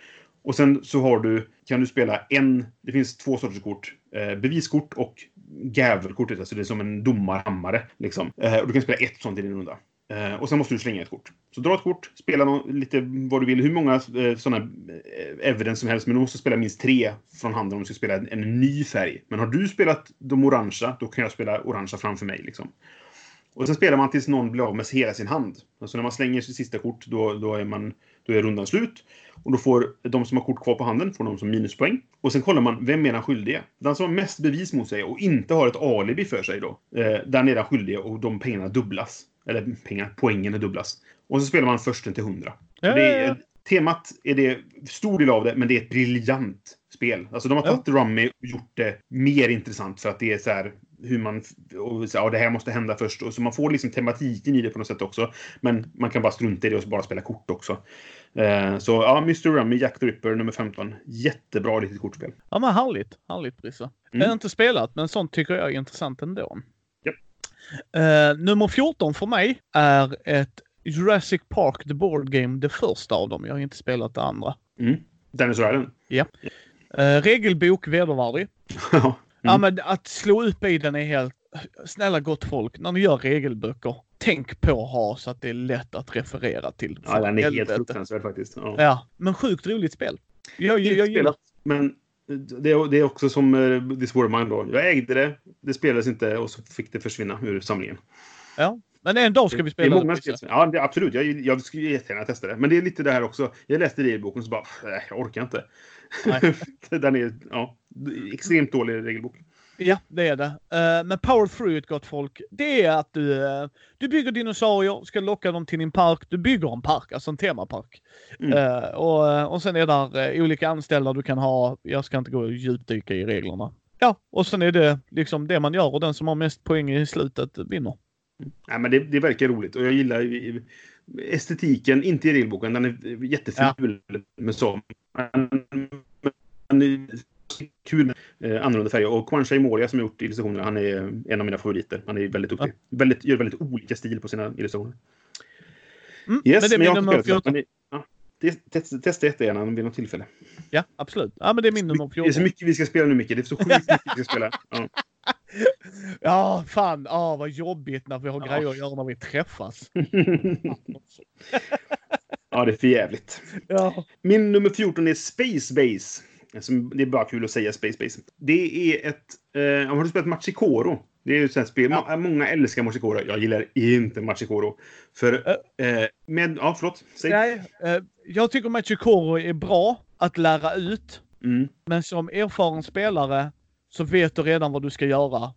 S2: Och sen så har du, kan du spela en, det finns två sorters kort. Eh, beviskort och gavelkortet, alltså det är som en domarhammare. Liksom. Och du kan spela ett sånt i din runda. Eh, och sen måste du slänga ett kort. Så dra ett kort, spela nå- lite vad du vill, hur många eh, sådana eh, evidence som helst, men du måste spela minst tre från handen om du ska spela en, en ny färg. Men har du spelat de orangea, då kan jag spela orangea framför mig. Liksom. Och sen spelar man tills någon blir av med hela sin hand. Alltså när man slänger sitt sista kort, då, då, är, man, då är rundan slut. Och då får de som har kort kvar på handen får de som minuspoäng. Och sen kollar man, vem är den skyldige? Den som har mest bevis mot sig och inte har ett alibi för sig då. Eh, den är den skyldige och de pengarna dubblas. Eller pengar, poängen är dubblas. Och så spelar man försten till 100.
S1: Ja,
S2: det
S1: ja,
S2: är,
S1: ja.
S2: Temat är det stor del av det, men det är ett briljant spel. Alltså de har
S1: Ja.
S2: tagit Rummy och gjort det mer intressant för att det är så här hur man... Och så, ja, det här måste hända först. Och så man får liksom tematiken i det på något sätt också. Men man kan bara strunta i det och bara spela kort också. Eh, så ja, Mr. Rummy, Jack the Ripper nummer 15. Jättebra litet kortspel.
S1: Ja men härligt. Härligt Brisse.
S2: Mm.
S1: Jag har inte spelat men sånt tycker jag är intressant ändå. Eh, nummer 14 för mig är ett Jurassic Park The Board Game, det första av dem. Jag har inte spelat det andra.
S2: Mm. Dennis Ryden.
S1: Eh, regelbok vedervärdig.
S2: Ja.
S1: Ja
S2: Mm.
S1: men att slå upp i den är helt... Snälla gott folk, när ni gör regelböcker, tänk på att ha så att det är lätt att referera till.
S2: ja, den är helt fruktansvärd faktiskt. Ja.
S1: Ja, men sjukt roligt spel. Jag, jag, jag, gillar...
S2: spelat, men det är, det är också som War Mine då. Jag ägde det, det spelades inte och så fick det försvinna ur samlingen.
S1: Ja. Men en dag ska vi
S2: Det är
S1: spela
S2: många
S1: det.
S2: spel. Ja, det, absolut. Jag, jag skulle jättegärna testa det. Men det är lite det här också. Jag läste det i boken så bara, nej, jag orkar inte.
S1: Nej.
S2: Den är, ja, extremt dålig regelbok.
S1: Ja, det är det. Eh, men Power Through It, gott folk, det är att du, eh, du bygger dinosaurier, ska locka dem till din park. Du bygger en park, alltså en temapark.
S2: Mm.
S1: Eh, och, och sen är där olika anställda du kan ha. Jag ska inte gå och djupdyka i reglerna. Ja, och sen är det liksom det man gör och den som har mest poäng i slutet vinner.
S2: Nej, men det, det verkar roligt och jag gillar estetiken, inte i regelboken, den är jätteful med så. Men, men kul med eh, annorlunda färger. Och Kwancha Moria som har gjort illustrationerna, han är en av mina favoriter. Han är väldigt duktig. Väldigt, gör väldigt olika stil på sina illustrationer.
S1: Mm,
S2: Yes,
S1: men det
S2: har
S1: nummer
S2: inte spelat
S1: 14.
S2: det, ja, det- testa, testa jättegärna vid något tillfälle.
S1: Ja, absolut. Ja, men det är min nummer
S2: Det är så
S1: 14.
S2: mycket vi ska spela nu, Micke. Det är så sjukt mycket vi ska spela. Ja.
S1: Ja, fan. Ja, vad jobbigt när vi har
S2: Ja.
S1: grejer att göra när vi träffas.
S2: ja, det är för jävligt.
S1: Ja.
S2: Min nummer 14 är Space Base. Alltså, det är bara kul att säga Space Base. Det är ett... Eh, har du spelat Machikoro? Det är ju ett sånt spel.
S1: Ja.
S2: Må- Många älskar Machikoro. Jag gillar inte Machikoro. För... Eh, med... Ja, förlåt. Säg.
S1: Nej, eh, jag tycker Machikoro är bra att lära ut.
S2: Mm.
S1: Men som erfaren spelare så vet du redan vad du ska göra.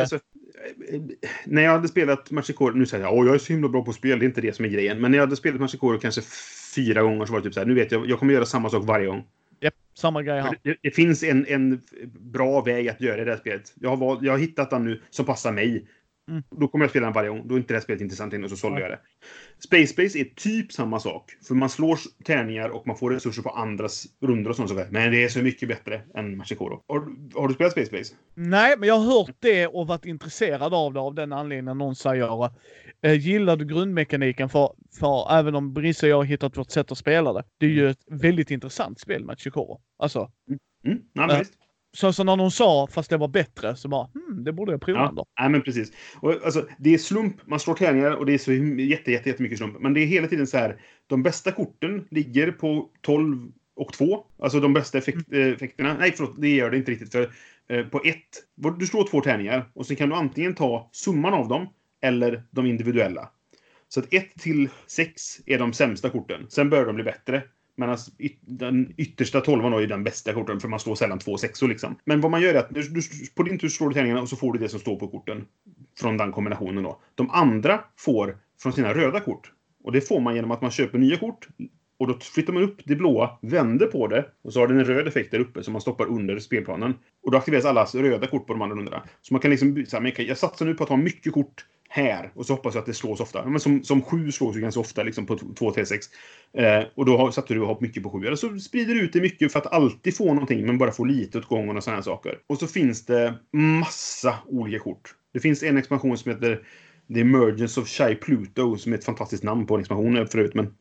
S2: Alltså, eh, när jag hade spelat Machikoro, nu säger jag att jag är så himla bra på spel, det är inte det som är grejen. Men när jag hade spelat Machikoro kanske fyra gånger så var det typ så här, nu vet jag, jag kommer göra samma sak varje gång.
S1: Yep, samma grej här.
S2: Det, det finns en, en bra väg att göra det här spelet. Jag har, jag har hittat den nu som passar mig.
S1: Mm.
S2: Då kommer jag spela den varje gång. Då är inte det här spelet intressant och så sålde jag det. Space Space är typ samma sak. För man slår tärningar och man får resurser på andras rundor och sånt saker. Men det är så mycket bättre än Machikoro. Har, du- har du spelat Space Space?
S1: Nej, men jag har hört det och varit intresserad av det av den anledningen någon säger eh, Gillar du grundmekaniken? För, för även om Brisse och jag har hittat vårt sätt att spela det. Det är ju ett väldigt intressant spel, Machikoro. Alltså,
S2: Mm? Ja, men
S1: Ja. Så, så när någon sa fast det var bättre så bara hmm, det borde jag prova.
S2: Ja, nej, men precis. Och, alltså, det är slump, man slår tärningar och det är så jätte, jätte, jättemycket slump. Men det är hela tiden så här, de bästa korten ligger på 12 och 2. Alltså de bästa effekt, eh, effekterna. Nej, förlåt, det gör det inte riktigt. För eh, på 1, du slår två tärningar och sen kan du antingen ta summan av dem eller de individuella. Så att 1 till 6 är de sämsta korten. Sen bör de bli bättre. Medan alltså, yt- den yttersta tolvan är den bästa korten, för man slår sällan två sexor. Liksom. Men vad man gör är att du, du, på din tur slår du tärningarna och så får du det som står på korten. Från den kombinationen då. De andra får från sina röda kort. Och det får man genom att man köper nya kort. Och då flyttar man upp det blåa, vänder på det och så har den en röd effekt där uppe som man stoppar under spelplanen. Och då aktiveras allas röda kort på de andra rundorna. Så man kan liksom, by- så här, jag satsar nu på att ha mycket kort här och så hoppas jag att det slås ofta. Men som, som sju slås ju ganska ofta liksom på 2, 3, 6. Eh, och då har, satte du och mycket på sju. Eller så sprider du ut det mycket för att alltid få någonting men bara få lite åt gången och sådana saker. Och så finns det massa olika kort. Det finns en expansion som heter The Emergence of Shy Pluto som är ett fantastiskt namn på en expansion förut. Men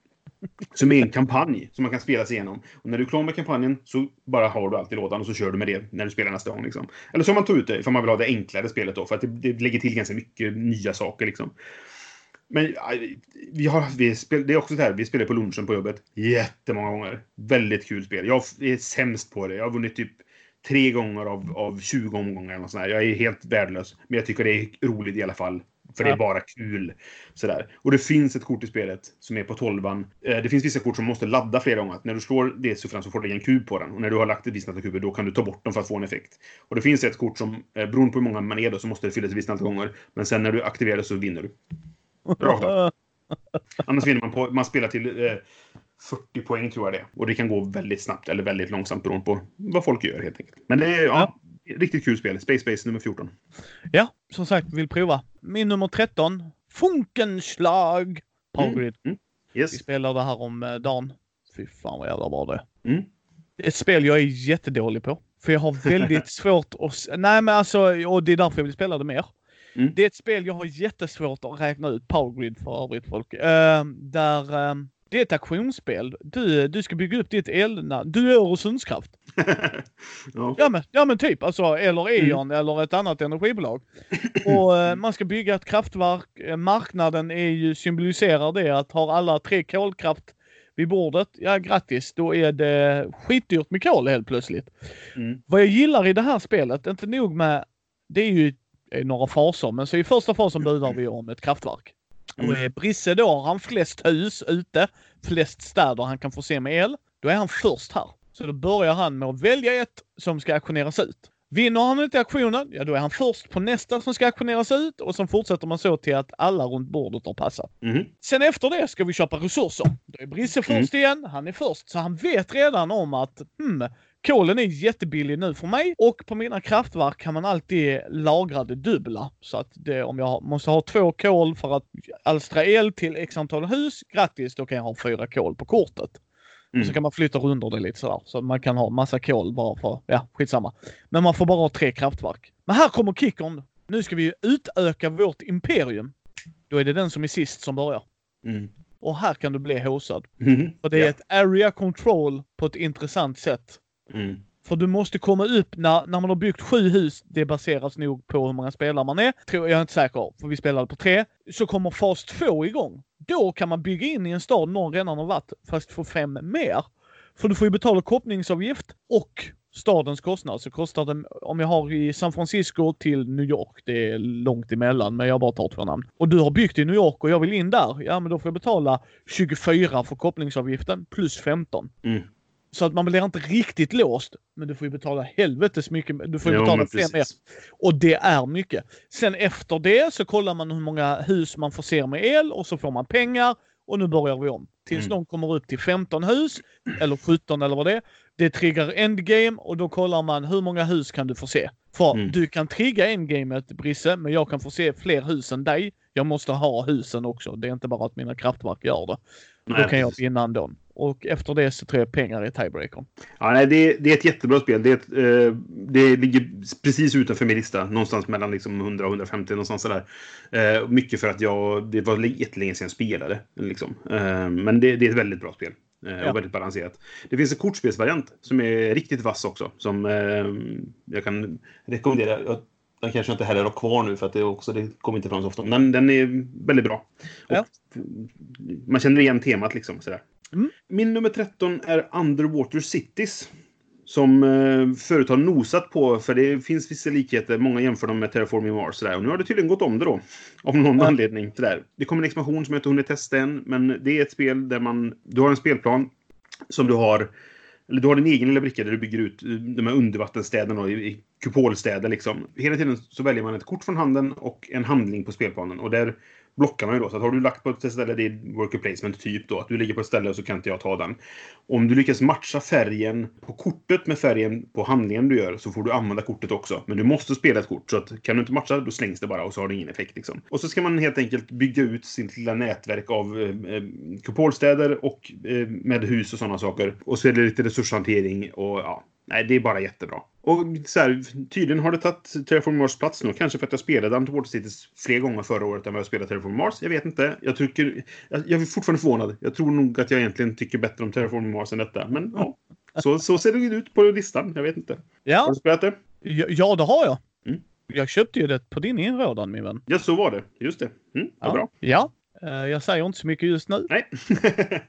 S2: som är en kampanj som man kan spela sig igenom. Och när du är klar med kampanjen så bara har du allt i lådan och så kör du med det när du spelar nästa gång. Liksom. Eller så man tar ut det för man vill ha det enklare spelet då. För att det, det lägger till ganska mycket nya saker liksom. Men vi har, vi spel, det är också så här, vi spelar på lunchen på jobbet jättemånga gånger. Väldigt kul spel. Jag är sämst på det. Jag har vunnit typ tre gånger av, av 20 omgångar. Eller sånt där. Jag är helt värdelös. Men jag tycker det är roligt i alla fall. För det är
S1: Ja.
S2: bara kul. Sådär. Och det finns ett kort i spelet som är på 12 eh, Det finns vissa kort som måste ladda flera gånger. Att när du slår D-siffran så får du lägga en kub på den. Och när du har lagt ett visst antal kuber då kan du ta bort dem för att få en effekt. Och det finns ett kort som, eh, beroende på hur många man är då, så måste det fyllas ett visst antal gånger. Men sen när du aktiverar det så vinner du. Rakt av. Annars vinner man på, man spelar till eh, 40 poäng tror jag det. Och det kan gå väldigt snabbt eller väldigt långsamt beroende på vad folk gör helt enkelt. Men det är, ja, riktigt kul spel. Space Base nummer 14.
S1: Ja, som sagt, vill prova. Min nummer 13. Funkenschlag. Power Grid.
S2: Mm.
S1: Vi
S2: Yes.
S1: spelade det här om eh, dagen. Fy fan vad jävla bra det.
S2: Mm.
S1: Ett spel jag är jättedålig på. För jag har väldigt svårt att... Nej men alltså, och det är därför jag vill spela det mer.
S2: Mm.
S1: Det är ett spel jag har jättesvårt att räkna ut. Power Grid för övrigt folk. Eh, där... eh, det är ett aktionsspel. Du, du ska bygga upp ditt elnät. Du är Öresundskraft.
S2: ja.
S1: Ja men, ja men typ, alltså, eller E.ON eller ett annat energibolag. Och eh, man ska bygga ett kraftverk. Eh, Marknaden är ju, symboliserar det att har alla tre kolkraft vid bordet, ja grattis, då är det skitdyrt med kol helt plötsligt.
S2: Mm.
S1: Vad jag gillar i det här spelet, inte nog med, det är ju några faser, men så i första fasen budar vi om ett kraftverk. Och
S2: Mm.
S1: Brisse då, har han flest hus ute, flest städer han kan få se med el, då är han först här. Så då börjar han med att välja ett som ska auktioneras ut. Vinner han inte auktionen, ja då är han först på nästa som ska auktioneras ut och sen fortsätter man så till att alla runt bordet har passat.
S2: Mhm.
S1: Sen efter det ska vi köpa resurser. Då är Brisse
S2: Mm.
S1: först igen, han är först. Så han vet redan om att hmm, kolen är jättebillig nu för mig och på mina kraftverk kan man alltid lagra det dubbla. Så att det, om jag måste ha två kol för att alstra el till x antal hus, grattis, då kan jag ha fyra kol på kortet. Och så
S2: Mm.
S1: kan man flytta runt det lite sådär. Så man kan ha massa kol bara för, ja skitsamma. Men man får bara ha tre kraftverk. Men här kommer kickern. Nu ska vi utöka vårt imperium. Då är det den som är sist som börjar.
S2: Mm.
S1: Och här kan du bli hosad.
S2: Mhm.
S1: För det är
S2: Ja.
S1: ett area control på ett intressant sätt.
S2: Mm.
S1: För du måste komma upp när, när man har byggt sju hus, det baseras nog på hur många spelare man är. Tror, jag är inte säker, för vi spelade på tre. Så kommer fas två igång. Då kan man bygga in i en stad någon redan har varit, fast få fem mer. För du får ju betala kopplingsavgift och stadens kostnad. Så kostar det, om jag har i San Francisco till New York, det är långt emellan, men jag bara tar två namn. Och du har byggt i New York och jag vill in där, ja men då får jag betala 24 för kopplingsavgiften plus 15.
S2: Mm.
S1: Så att man blir inte riktigt låst. Men du får ju betala helvetes mycket. Du får ju
S2: Jo,
S1: betala fem mer. Och det är mycket. Sen efter det så kollar man hur många hus man förser med el och så får man pengar. Och nu börjar vi om. Tills
S2: Mm.
S1: någon kommer upp till 15 hus. Eller 17 eller vad det är. Det triggar endgame och då kollar man hur många hus kan du förse. För
S2: Mm.
S1: du kan trigga endgamet Brisse, men jag kan förse fler hus än dig. Jag måste ha husen också. Det är inte bara att mina kraftverk gör det.
S2: Nej,
S1: då kan jag vinna ändå. Och efter det så tror jag pengar är tiebreakern.
S2: Ja, nej, det, det är ett jättebra spel. Det, är ett, eh, det ligger precis utanför min lista. Någonstans mellan liksom 100 och 150. Någonstans sådär. Eh, mycket för att jag, det var jättelänge sedan jag spelade. Liksom. Eh, men det, det är ett väldigt bra spel. Eh,
S1: Ja.
S2: Och väldigt balanserat. Det finns en kortspelsvariant som är riktigt vass också. Som eh, jag kan rekommendera. Jag, den kanske inte heller har kvar nu för att det, också, det kommer inte fram så ofta. Men den är väldigt bra.
S1: Ja.
S2: Man känner igen temat liksom. Sådär.
S1: Mm.
S2: Min nummer 13 är Underwater Cities. Som eh, förut har nosat på, för det finns vissa likheter. Många jämför dem med Terraforming Mars. Sådär. Och nu har det tydligen gått om det då. Av någon
S1: Ja.
S2: anledning. Sådär. Det kommer en expansion som jag inte hunnit testa än. Men det är ett spel där man... Du har en spelplan som du har... Eller du har din egen lilla bricka där du bygger ut eh, de här undervattensstäderna i, i kupolstäder liksom. Hela tiden så väljer man ett kort från handen och en handling på spelplanen. Och där blockar man ju då. Så att har du lagt på ett ställe, det är worker placement typ då. Att du ligger på ett ställe och så kan inte jag ta den. Om du lyckas matcha färgen på kortet med färgen på handlingen du gör så får du använda kortet också. Men du måste spela ett kort. Så att kan du inte matcha då slängs det bara och så har det ingen effekt. Liksom. Och så ska man helt enkelt bygga ut sitt lilla nätverk av eh, eh, kupolstäder och eh, med hus och sådana saker. Och så är det lite resurshantering och ja. Nej, det är bara jättebra. Och så här, tydligen har det tagit Terraform Mars plats nu. Kanske för att jag spelade Underwater Cities fler gånger förra året än vad jag spelade Terraform Mars. Jag vet inte. Jag tycker... Jag, jag är fortfarande förvånad. Jag tror nog att jag egentligen tycker bättre om Terraform Mars än detta. Men ja. Så, så ser det ut på listan. Jag vet inte. Har
S1: Ja,
S2: du spelat det?
S1: ja, det har jag.
S2: Mm.
S1: Jag köpte ju det på din inrådan min vän.
S2: Ja, så var det. Just det. Mm,
S1: Ja.
S2: bra.
S1: Ja, eh, jag säger inte så mycket just nu.
S2: Nej.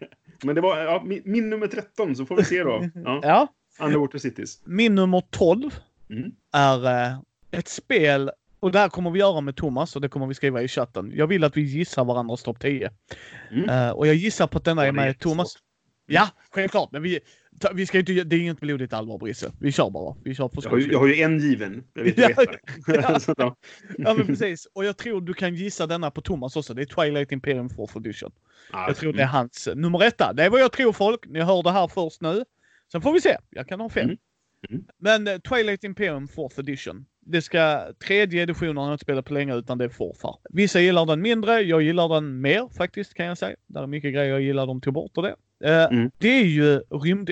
S2: Men det var ja, min, min nummer 13, så får vi se då. Ja,
S1: Ja,
S2: Underwater Cities.
S1: min nummer 12
S2: Mm.
S1: är eh, ett spel Och det här kommer vi göra med Thomas och det kommer vi skriva i chatten. Jag vill att vi gissar varandras topp 10.
S2: Mm.
S1: Eh, och jag gissar på att denna
S2: Ja,
S1: är med Thomas. Ja, självklart. Men vi, vi ska inte, det är inget blodigt allvar Brisse. Vi kör bara. Vi kör på
S2: Jag har, ju, jag har ju en given. Jag vet,
S1: Ja,
S2: jag vet
S1: ja.
S2: då-
S1: Ja men precis. Och jag tror du kan gissa denna på Thomas också. Det är Twilight Imperium 4th edition.
S2: Ja,
S1: Jag tror det är hans eh, nummer etta. Det är vad jag tror folk. Ni hör det här först nu. Sen får vi se. Jag kan ha fel.
S2: Mm. Mm.
S1: Men eh, Twilight Imperium 4th edition. Det ska, tredje editionen har jag inte spelat på länge utan det är fortfar. Vissa gillar den mindre, jag gillar den mer faktiskt kan jag säga. Det är mycket grejer jag gillar, de tog bort och det. Eh,
S2: Mm.
S1: Det är ju rymd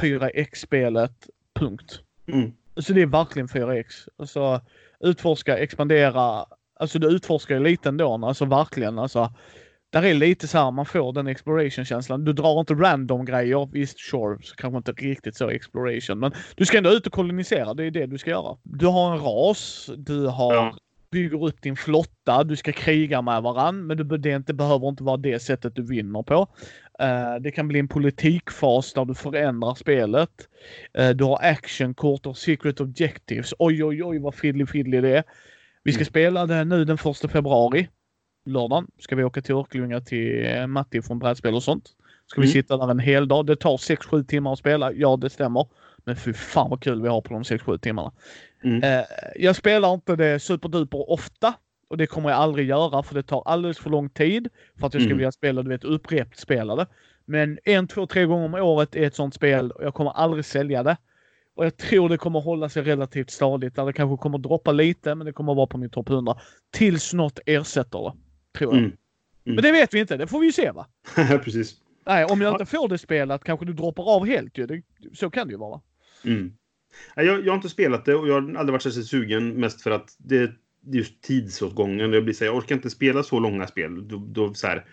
S1: 4X-spelet, punkt.
S2: Mm.
S1: Så det är verkligen 4X. Alltså utforska, expandera. Alltså du utforskar ju lite ändå. Alltså verkligen. Alltså, där är lite så här, man får den exploration-känslan. Du drar inte random grejer. Visst, sure, så kanske inte riktigt så exploration. Men du ska ändå ut och kolonisera. Det är det du ska göra. Du har en ras. Du har
S2: Ja.
S1: bygger upp din flotta. Du ska kriga med varann. Men du, det inte, behöver inte vara det sättet du vinner på. Eh, det kan bli en politikfas där du förändrar spelet. Eh, du har actionkort och secret objectives. Oj, oj, oj vad fiddly fiddly det är. Vi ska
S2: Mm.
S1: spela det nu den första februari. Lördagen ska vi åka till Örkelljunga till eh, Matti från brädspel och sånt. Ska vi
S2: Mm.
S1: sitta där en hel dag. Det tar 6-7 timmar att spela. Ja, det stämmer. Men fy fan vad kul vi har på de 6-7 timmarna.
S2: Mm.
S1: Eh, jag spelar inte det superduper ofta. Och det kommer jag aldrig göra för det tar alldeles för lång tid. För att jag ska
S2: Mm.
S1: vilja spela, du vet, upprept spelade. Men en, två, tre gånger om året är ett sånt spel och jag kommer aldrig sälja det. Och jag tror det kommer hålla sig relativt stadigt. Där det kanske kommer droppa lite, men det kommer vara på min topp 100. Tills något ersätter det. Tror jag.
S2: Mm.
S1: Men det vet vi inte. Det får vi ju se va?
S2: Precis.
S1: Nej, om jag
S2: Ja.
S1: inte får det spelat kanske du droppar av helt ju. Det, så kan det ju vara.
S2: Mm. Jag, jag har inte spelat det och jag har aldrig varit särskilt sugen mest för att det det är just tidsåtgången. Jag, blir så här, jag orkar inte spela så långa spel. Då, då, så här,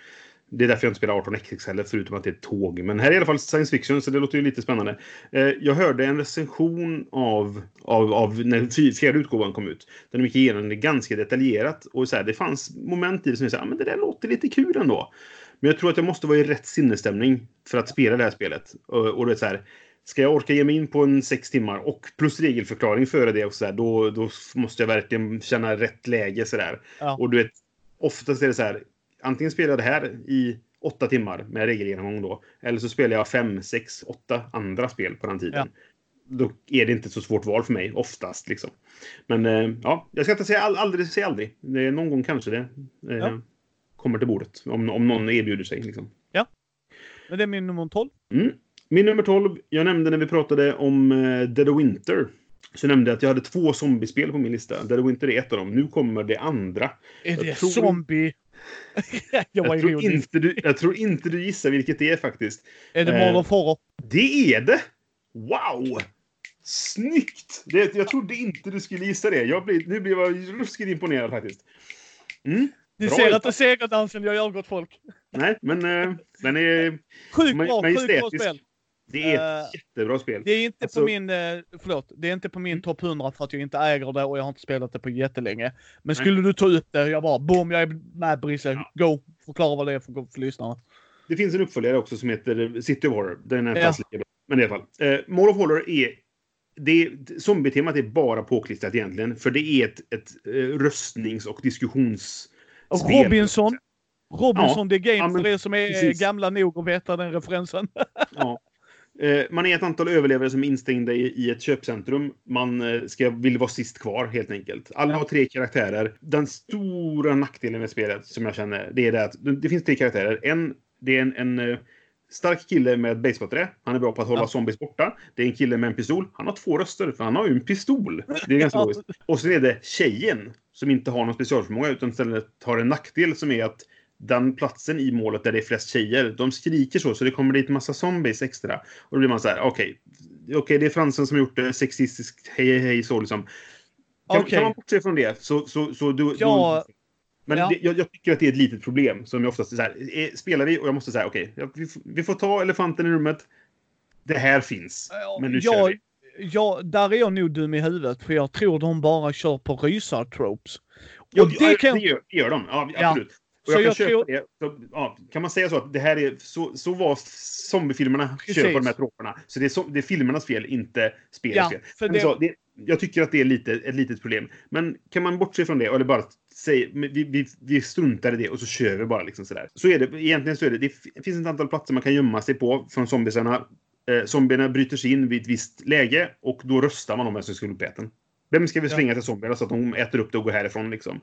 S2: det är därför jag inte spelar 18XX heller, förutom att det är ett tåg. Men här är i alla fall science fiction, så det låter ju lite spännande. Eh, jag hörde en recension av, av, av när fjärde utgåvan kom ut. Där de gick igenom det ganska detaljerat. Och så här, det fanns moment i det som jag sa, ah, men det där låter lite kul ändå. Men jag tror att jag måste vara i rätt sinnesstämning för att spela det här spelet. Och, och det är så här, Ska jag orka ge mig in på en sex timmar och plus regelförklaring före det och så där, då, då måste jag verkligen känna rätt läge så där.
S1: Ja.
S2: Och du vet, oftast är det så här. Antingen spelar jag det här i åtta timmar med regelgenomgång då. Eller så spelar jag fem, sex, åtta andra spel på den tiden. Då är det inte så svårt val för mig, oftast. Liksom. Men eh, ja, jag ska inte säga all, aldrig säga aldrig. Det är någon gång kanske det eh,
S1: Ja.
S2: kommer till bordet. Om, om någon erbjuder sig. Liksom.
S1: Men det är min nummer 12.
S2: Mm. Min nummer 12, jag nämnde när vi pratade om eh, Dead of Winter. Så nämnde jag att jag hade två zombiespel på min lista. Dead of Winter är ett av dem. Nu kommer det andra.
S1: Är
S2: Jag
S1: det
S2: tror-
S1: zombie? jag
S2: Jag tror, inte du, jag tror inte du gissar vilket det är faktiskt.
S1: Är det
S2: eh,
S1: Mall of Horror?
S2: Det är det! Wow! Snyggt! Det, jag trodde inte du skulle gissa det. Jag blir, nu blir jag ruskigt imponerad faktiskt. Mm.
S1: Ni ser att det är segerdansen jag gör gott folk.
S2: Nej, men eh, den är,
S1: Sjukt bra, sjukt bra spel.
S2: Det är ett
S1: Eh,
S2: jättebra spel.
S1: Det är inte
S2: Alltså-
S1: på min, eh, förlåt, det är inte på min
S2: Mm.
S1: topp 100 för att jag inte äger det och jag har inte spelat det på jättelänge. Men
S2: Nej.
S1: skulle du ta upp det, jag bara boom, jag är med Brisse,
S2: Ja.
S1: go! Förklara vad det är för, för lyssnarna.
S2: Det finns en uppföljare också som heter City of Horror. Den är
S1: Ja.
S2: fast lika bra. Men i alla fall. Eh, Mall of Horror är... Det, zombie-temat är bara påklistrat egentligen. För det är ett, ett eh, röstnings och diskussionsspel.
S1: Robinson. Robinson the Game
S2: Ja, men
S1: för er som är
S2: precis.
S1: gamla nog att veta den referensen.
S2: Ja. Eh, Man är ett antal överlevare som är instängda i, ett köpcentrum. Man eh, ska, vill vara sist kvar helt enkelt. Alla har tre karaktärer. Den stora nackdelen med spelet som jag känner, det är det att det finns tre karaktärer. En, det är en, en eh, stark kille med basebollträ. Han är bra på att hålla
S1: Ja.
S2: zombies borta. Det är en kille med en pistol. Han har två röster, för han har ju en pistol. Det är ganska logiskt. Och sen är det tjejen som inte har någon specialförmåga utan istället har en nackdel som är att den platsen i målet där det är flest tjejer, de skriker så, så det kommer dit massa zombies extra. Och då blir man så här, okej, okej, det är fransen som gjort det sexistiskt, hej, hej, hej, så liksom. Kan,
S1: Okej.
S2: kan man bortse från det så, så, så du,
S1: Ja,
S2: du, Men
S1: ja.
S2: det, jag, jag tycker att det är ett litet problem som jag oftast är så här, är, spelar vi och jag måste säga okej, ja, vi, får- vi får ta elefanten i rummet. Det här finns. Men nu kör
S1: jag,
S2: vi.
S1: Ja, där är jag nog dum i huvudet för jag tror de bara kör på rysartropes.
S2: Ja,
S1: Och det kan
S2: det, gör, det gör de. Ja,
S1: Ja.
S2: absolut. Och jag
S1: Så
S2: kan
S1: jag
S2: köpa
S1: tror-
S2: det. Så, ja, kan man säga så att det här är så, så var zombiefilmerna kör på de här troperna. Så det är, så, det är filmernas fel, inte spelets
S1: Ja,
S2: fel.
S1: för det-
S2: så, det, jag tycker att det är lite, ett litet problem. Men kan man bortse från det, eller bara säga, vi, vi, vi struntar i det och så kör vi bara liksom sådär. Så är det, egentligen så är det, det finns ett antal platser man kan gömma sig på från zombiesarna. Eh, zombierna bryter sig in vid ett visst läge och då röstar man om vem som ska bli uppäten. Vem ska vi
S1: Ja.
S2: svinga till zombierna så att de äter upp det och går härifrån liksom.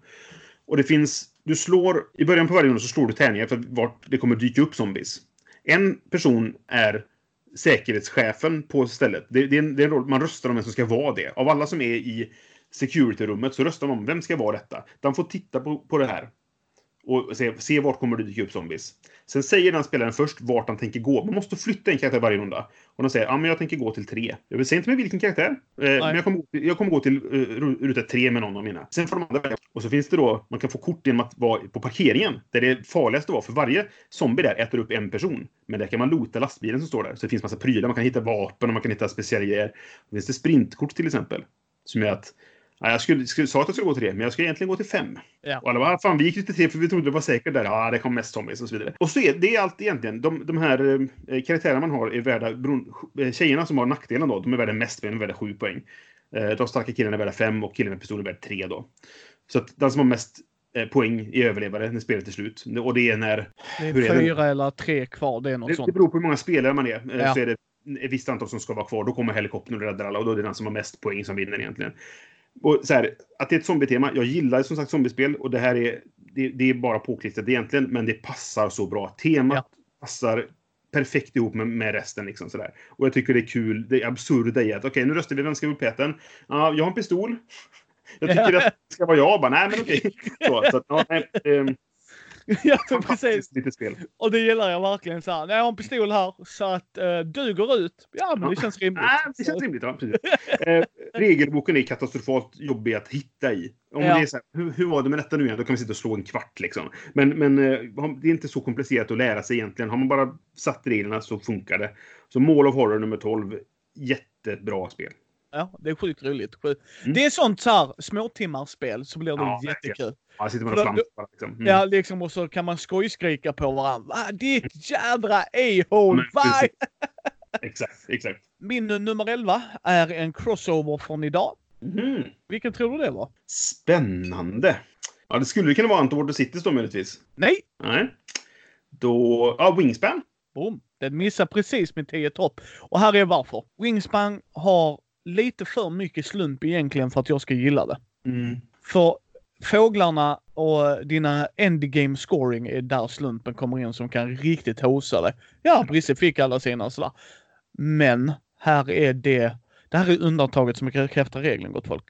S2: Och det finns, du slår, i början på varje runda så slår du tärningar för vart det kommer dyka upp zombies. En person är säkerhetschefen på stället. Det, det, är en, det är en roll, man röstar om vem som ska vara det. Av alla som är i security-rummet så röstar man om vem ska vara detta. De får titta på, på det här. Och se, se vart kommer det dyka upp zombies. Sen säger den spelaren först vart han tänker gå. Man måste flytta en karaktär varje runda. Och de säger, ja men jag tänker gå till tre. Jag vill säga inte med vilken karaktär. Eh, men jag kommer, gå till- jag kommer gå till ru- ruta tre med någon av mina. Sen får de andra välja. Och så finns det då, man kan få kort genom att vara på parkeringen. Där det farligaste var, för varje zombie där äter upp en person. Men där kan man loota lastbilen som står där. Så det finns massa prylar. Man kan hitta vapen och man kan hitta speciella grejer. Det finns det sprintkort till exempel. Som är att Ja, jag skulle, skulle, sa att jag skulle gå till det, men jag ska egentligen gå till fem.
S1: Ja.
S2: Och alla bara, "Ah, fan vi gick till tre för vi trodde det var säkert där. Ja, det kom mest zombies och så vidare. Och så är det är allt egentligen. De, de här eh, karaktärerna man har är värda, beron- eh, tjejerna som har nackdelen då, de är värda mest, de är värda sju poäng. Eh, de starka killarna är värda fem och killen med pistol är värd tre då. Så att den som har mest eh, poäng i överlevare när spelet är slut. Och det är när...
S1: Det
S2: är det?
S1: fyra eller tre kvar. Det är något
S2: Det, det
S1: sånt.
S2: beror på hur många spelare man är. Eh,
S1: Ja.
S2: Så är det ett visst antal som ska vara kvar. Då kommer helikoptern och räddar alla och då är det den som har mest poäng som vinner egentligen. Och så här, att det är ett zombietema. Jag gillar som sagt zombiespel och det här är, det, det är bara påklistrat egentligen, men det passar så bra. Temat passar perfekt ihop med, med resten. Liksom, sådär. Och jag tycker det är kul, det är absurda i att okej, nu röstar vi, vem ska bli uppäten? Ja, jag har en pistol. Jag tycker
S1: Ja.
S2: att det ska vara jag. Bara, nej, men okej. Så, så att, ja, nej, ehm,
S1: ja, precis.
S2: litet spel.
S1: Och det gillar jag verkligen. Så här, "Nej, jag har en pistol här så att uh, du går ut. Ja, men det känns rimligt.
S2: Nej, det känns rimligt. Ja, precis. Eh, regelboken är katastrofalt jobbig att hitta i. Om
S1: Ja.
S2: det är så här, hur, hur var det med detta nu igen? Då kan vi sitta och slå en kvart. Liksom. Men, men eh, det är inte så komplicerat att lära sig egentligen. Har man bara satt reglerna så funkar det. Så Mål of Horror nummer 12. Jättebra spel.
S1: Ja, det är sjukt roligt. Sjukt.
S2: Mm.
S1: Det är sånt så här småtimmarsspel så blir det
S2: Ja,
S1: jättekul.
S2: Ja, sitter man och flamsar. Liksom. Mm.
S1: Ja, liksom och så kan man skojskrika på varandra. Va, ditt jädra a-hole!
S2: Exakt, exakt.
S1: Min nummer 11 är en crossover från idag.
S2: Mhm.
S1: Vilken tror du det var?
S2: Spännande. Ja, det skulle kunna vara Antworld Cities då möjligtvis.
S1: Nej!
S2: Nej. Då... Ja, Wingspan.
S1: Boom. Den missar precis med 10 topp. Och här är varför. Wingspan har lite för mycket slump egentligen för att jag ska gilla det.
S2: Mm.
S1: För fåglarna och dina endgame scoring är där slumpen kommer in som kan riktigt hosa dig. Ja, Brisse fick alla sina sådär. Men här är det, det här är undantaget som bekräftar regeln gott folk.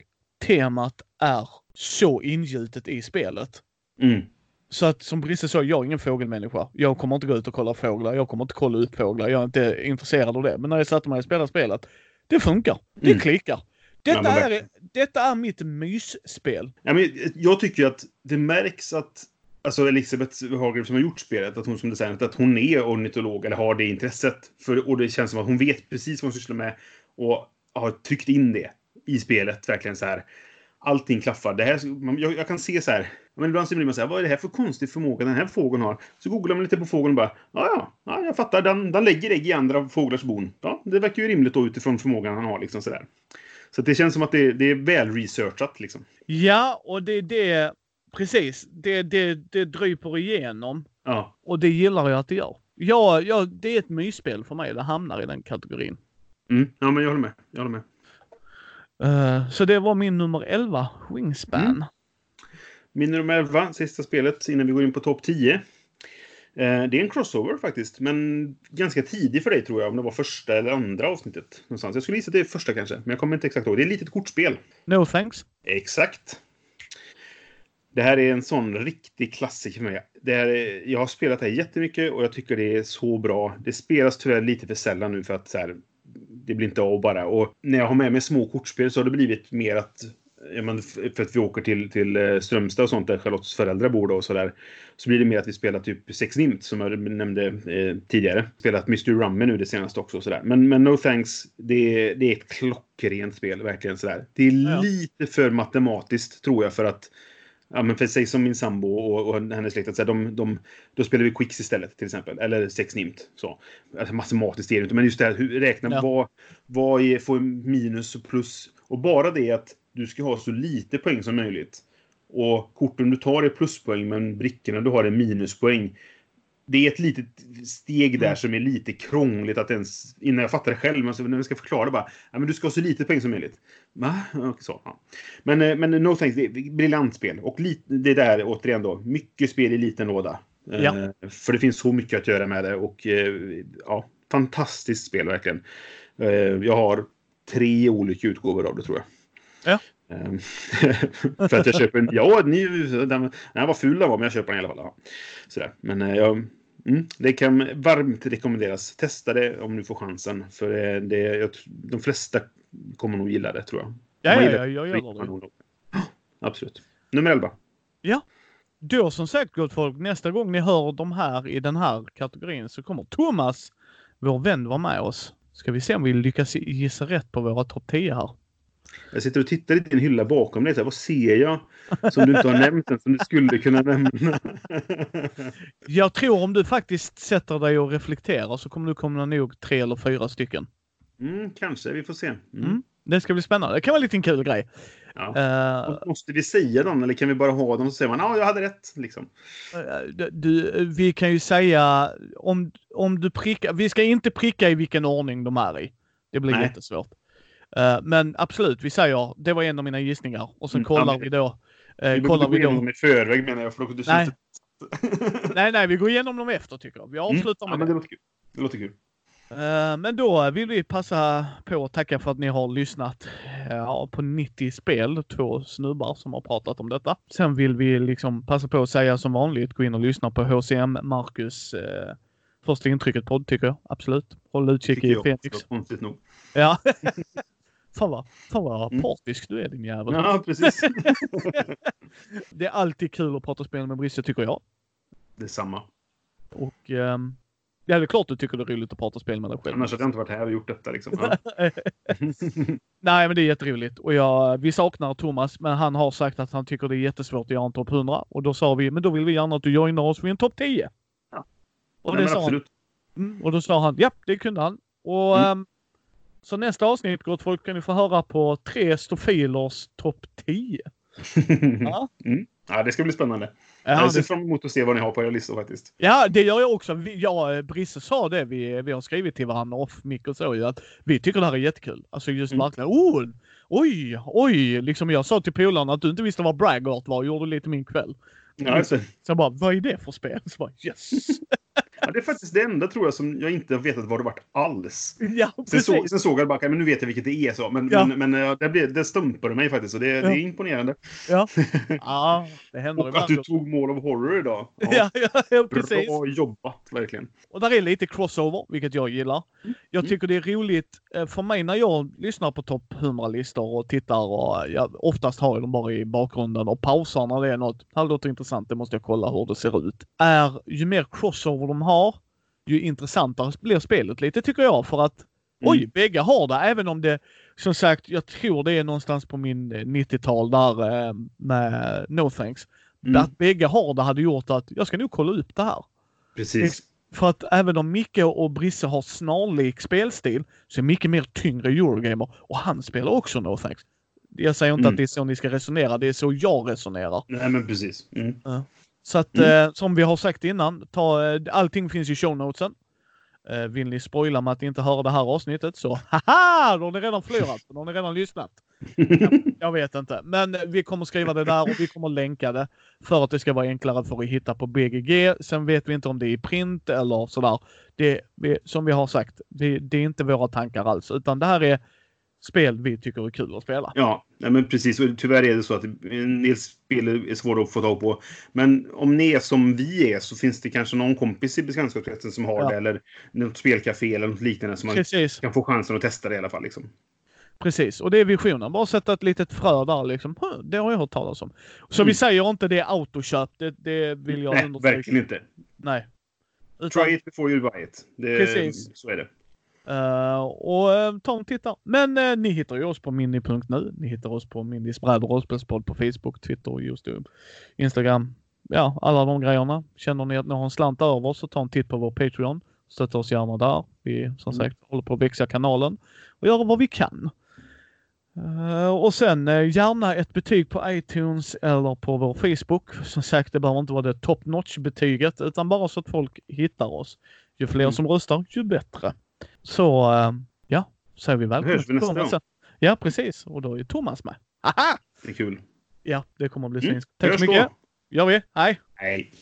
S1: Temat är så ingjutet i spelet.
S2: Mm.
S1: Så att som Brisse sa, jag är ingen fågelmänniska. Jag kommer inte gå ut och kolla fåglar. Jag kommer inte kolla upp fåglar. Jag är inte intresserad av det. Men när jag satte mig och spelade spelet, det funkar. Det
S2: Mm.
S1: klickar. Detta,
S2: men
S1: är, detta är mitt mysspel.
S2: Ja, men jag tycker att det märks att alltså Elisabeth Hager som har gjort spelet, att hon som designat, att hon är ornitolog eller har det intresset. För, och det känns som att hon vet precis vad hon sysslar med och har tryckt in det i spelet. Verkligen så här. Allting klaffar. Det här, man- jag, jag kan se så här. Men ibland så blir man så här, vad är det här för konstig förmåga den här fågeln har? Så googlar man lite på fågeln och bara, ja, ja, ja jag fattar. Den, den lägger ägg i andra fåglars bon. Ja, det verkar ju rimligt då utifrån förmågan han har. Liksom så där. Så det känns som att det, det är väl researchat. Liksom.
S1: Ja, och det är det, precis, det, det, det dryper igenom.
S2: Ja.
S1: Och det gillar jag att det gör. Ja, ja, det är ett mysspel för mig. Det hamnar i den kategorin.
S2: Mm. Ja, men jag håller med. Jag håller med.
S1: Eh, så det var min nummer 11, Wingspan.
S2: Mm. Min nummer 11, sista spelet innan vi går in på topp 10. Eh, det är en crossover faktiskt, men ganska tidig för dig tror jag, om det var första eller andra avsnittet. Någonstans. Jag skulle gissa att det är första kanske, men jag kommer inte exakt ihåg. Det är ett litet kortspel.
S1: No thanks.
S2: Exakt. Det här är en sån riktig klassiker för mig. Det här är, jag har spelat det här jättemycket och jag tycker det är så bra. Det spelas tyvärr lite för sällan nu för att så här, det blir inte av bara. Och när jag har med mig små kortspel så har det blivit mer att ja, men för att vi åker till, till eh, Strömstad och sånt där Charlottes föräldrar bor då och så där. Så blir det mer att vi spelar typ Sex Nimt som jag nämnde eh, tidigare. Spelat Mystery Rummy nu det senaste också och sådär. Men, men No Thanks, det, är- det är ett klockrent spel verkligen sådär. Det är
S1: Ja.
S2: lite för matematiskt tror jag för att ja, men för sig som min sambo och, och hennes släkt, att säga, de, de, då spelar vi Quicks istället till exempel. Eller Sex Nimt. Så. Alltså, matematiskt är det inte, men just det här, hur, räkna
S1: Ja.
S2: vad, vad är, får minus och plus. Och bara det att du ska ha så lite poäng som möjligt. Och korten du tar är pluspoäng, men brickorna du har är minuspoäng. Det är ett litet steg där
S1: Mm.
S2: som är lite krångligt att ens... Innan jag fattar det själv, men så när vi ska förklara det bara. Ja, men du ska ha så lite poäng som möjligt. Va? Okej, Så, ja. Men, eh, men No Thanks, det är ett briljant spel. Och lite, det där återigen då, mycket spel i liten låda. Eh,
S1: Ja.
S2: För det finns så mycket att göra med det. Och eh, ja, fantastiskt spel verkligen. Eh, Jag har tre olika utgåvor av det tror jag.
S1: Ja.
S2: Ehm, för att jag köper en... Ja, ni, den, den var ful den var, men jag köper den i alla fall. Ja. Sådär. Men eh, jag, mm, det kan varmt rekommenderas. Testa det om du får chansen. För det, det, jag, de flesta kommer nog gilla det, tror jag.
S1: Ja, ja,
S2: gillar
S1: ja, jag gör
S2: man
S1: det.
S2: Ja, Absolut. Nummer 11.
S1: Då som sagt gott folk, nästa gång ni hör de här i den här kategorin så kommer Thomas, vår vän, vara med oss. Ska vi se om vi lyckas gissa rätt på våra topp 10 här.
S2: Jag sitter och tittar i din hylla bakom dig. Så här, vad ser jag som du inte har nämnt än, som du skulle kunna nämna?
S1: Jag tror om du faktiskt sätter dig och reflekterar så kommer du komma nog tre eller fyra stycken.
S2: Mm, kanske, vi får se. Mm.
S1: Mm. Det ska bli spännande. Det kan vara en liten kul grej.
S2: Ja.
S1: Eh,
S2: Måste vi säga dem eller kan vi bara ha dem och så säger man ja, jag hade rätt. Liksom.
S1: Eh, Du, vi kan ju säga om, om du prickar, vi ska inte pricka i vilken ordning de är i. Det blir
S2: Nej.
S1: jättesvårt. Eh, men absolut, vi säger det var en av mina gissningar och sen
S2: Mm,
S1: kollar vi då. eh,
S2: Vi
S1: kollar vi då.
S2: dem i förväg menar jag. För då, du
S1: Nej. Nej, nej, vi går igenom dem efter tycker jag. Vi avslutar
S2: Mm.
S1: med
S2: ja,
S1: det.
S2: men det låter kul. Det låter kul.
S1: Eh, Men då vill vi passa på att tacka för att ni har lyssnat ja, på 90 spel. Två snubbar som har pratat om detta. Sen vill vi liksom passa på att säga som vanligt, gå in och lyssna på HCM Marcus eh, första intrycket podd tycker jag. Absolut. Håll utkik i. Fenix.
S2: Konstigt nog.
S1: Ja. fan vad, fan vad
S2: Mm.
S1: partisk du är din jävel.
S2: Ja, precis.
S1: Det är alltid kul att prata spel med Brisse tycker jag.
S2: Detsamma.
S1: Och ehm, ja, det är klart du tycker det är roligt att prata spel med dig själv.
S2: Annars hade jag inte varit här och gjort detta. Liksom. Ja.
S1: Nej, men det är jätteroligt. Och jag, vi saknar Thomas, men han har sagt att han tycker det är jättesvårt att göra en topp 100. Och då sa vi, men då vill vi gärna att du joinar oss vid en topp 10.
S2: Ja.
S1: Och,
S2: Nej,
S1: det sa han. Mm, och då sa han, ja, det kunde han. Och
S2: Mm.
S1: ehm, så nästa avsnitt, gott folk, kan ni få höra på tre stofilers topp 10. Ja.
S2: mm. ja, det ska bli spännande.
S1: Ja,
S2: jag ser
S1: det,
S2: fram emot att se vad ni har på era listor faktiskt.
S1: ja, det gör jag också. Vi, ja, Brisse sa det, vi, vi har skrivit till varandra off mic och så ju, att vi tycker det här är jättekul. Alltså just
S2: Mm.
S1: oh, oj, oj, liksom jag sa till polarna att du inte visste vad Braggart var och gjorde lite min kväll.
S2: Ja, alltså,
S1: Så jag bara, vad är det för spel? Så bara, yes!
S2: ja, det är faktiskt det enda tror jag som jag inte har vetat vad det varit alls.
S1: ja,
S2: Sen, så, sen såg jag bara, men nu vet jag vilket det är. Så. Men,
S1: Ja.
S2: men, men ja, det, blev, det stumpade mig faktiskt. Och det, det är imponerande.
S1: Ja. ja, det händer
S2: Och att du tog Mall of Horror idag.
S1: Ja, ja, ja, precis.
S2: Bra jobbat, verkligen.
S1: Och där är lite crossover, vilket jag gillar. Jag
S2: Mm.
S1: tycker det är roligt för mig när jag lyssnar på topp 100-listor och tittar och jag oftast har jag dem bara i bakgrunden och pausar när det är något. Det här låter intressant, det måste jag kolla hur det ser ut. Är ju mer crossover de har, ju intressantare blir spelet lite tycker jag för att
S2: Mm.
S1: oj, bägge har det även om det som sagt, jag tror det är någonstans på min eh, 90-tal där eh, med No Thanks.
S2: Mm.
S1: Att bägge har det hade gjort att jag ska nog kolla upp det här.
S2: Precis.
S1: För att även om Micke och Brisse har snarlik spelstil så är Micke mer tyngre Eurogamer och han spelar också No Thanks. Jag säger inte
S2: Mm.
S1: att det är så ni ska resonera, det är så jag resonerar.
S2: Nej, men precis. Mm.
S1: Så att
S2: Mm.
S1: eh, som vi har sagt innan, ta, eh, allting finns i show notesen. Eh, vill ni spoila med att inte höra det här avsnittet så haha! Då har ni redan förlorat. Då har ni redan lyssnat. Jag vet inte. Men eh, vi kommer skriva det där och vi kommer länka det för att det ska vara enklare för att hitta på BGG. Sen vet vi inte om det är i print eller sådär. Det, vi, som vi har sagt, det, det är inte våra tankar alls, utan det här är spel vi tycker är kul att spela.
S2: Ja, nej, men precis. Tyvärr är det så att en del spel är svåra att få tag på. Men om ni är som vi är så finns det kanske någon kompis i bekantskapskretsen som har
S1: Ja.
S2: det. Eller något spelcafé eller något liknande som man
S1: Precis,
S2: kan få chansen att testa det i alla fall. Liksom.
S1: precis. Och det är visionen. Bara sätta ett litet frö där liksom. "Huh, Det har jag hört talas om. Så
S2: Mm.
S1: vi säger inte det är autoköp. Det, det vill jag
S2: Nej,
S1: understryka.
S2: verkligen inte.
S1: Nej. Utan,
S2: Try it before you buy it. Det,
S1: Precis.
S2: Så är det.
S1: Uh, och uh, ta en titta. Men uh, ni hittar ju oss på mini.nu. Ni hittar oss på Mindys bräd och rollspelspodd på Facebook, Twitter, Youtube, Instagram. Ja, alla de grejerna. Känner ni att ni har en slant över så ta en titt på vår Patreon. Stötta oss gärna där. Vi som mm. sagt håller på att växa kanalen och göra vad vi kan. Uh, och sen uh, gärna ett betyg på iTunes eller på vår Facebook. Som sagt, det behöver inte vara det top notch betyget utan bara så att folk hittar oss. Ju fler mm. som röstar, ju bättre. Så uh, ja, säger vi välkomna.
S2: Nästa gång.
S1: Ja, precis. Och då är Thomas med. Aha!
S2: Det är kul.
S1: Ja, det kommer att bli mm. Tack så mycket. Då. gör vi. Hej!
S2: Hej!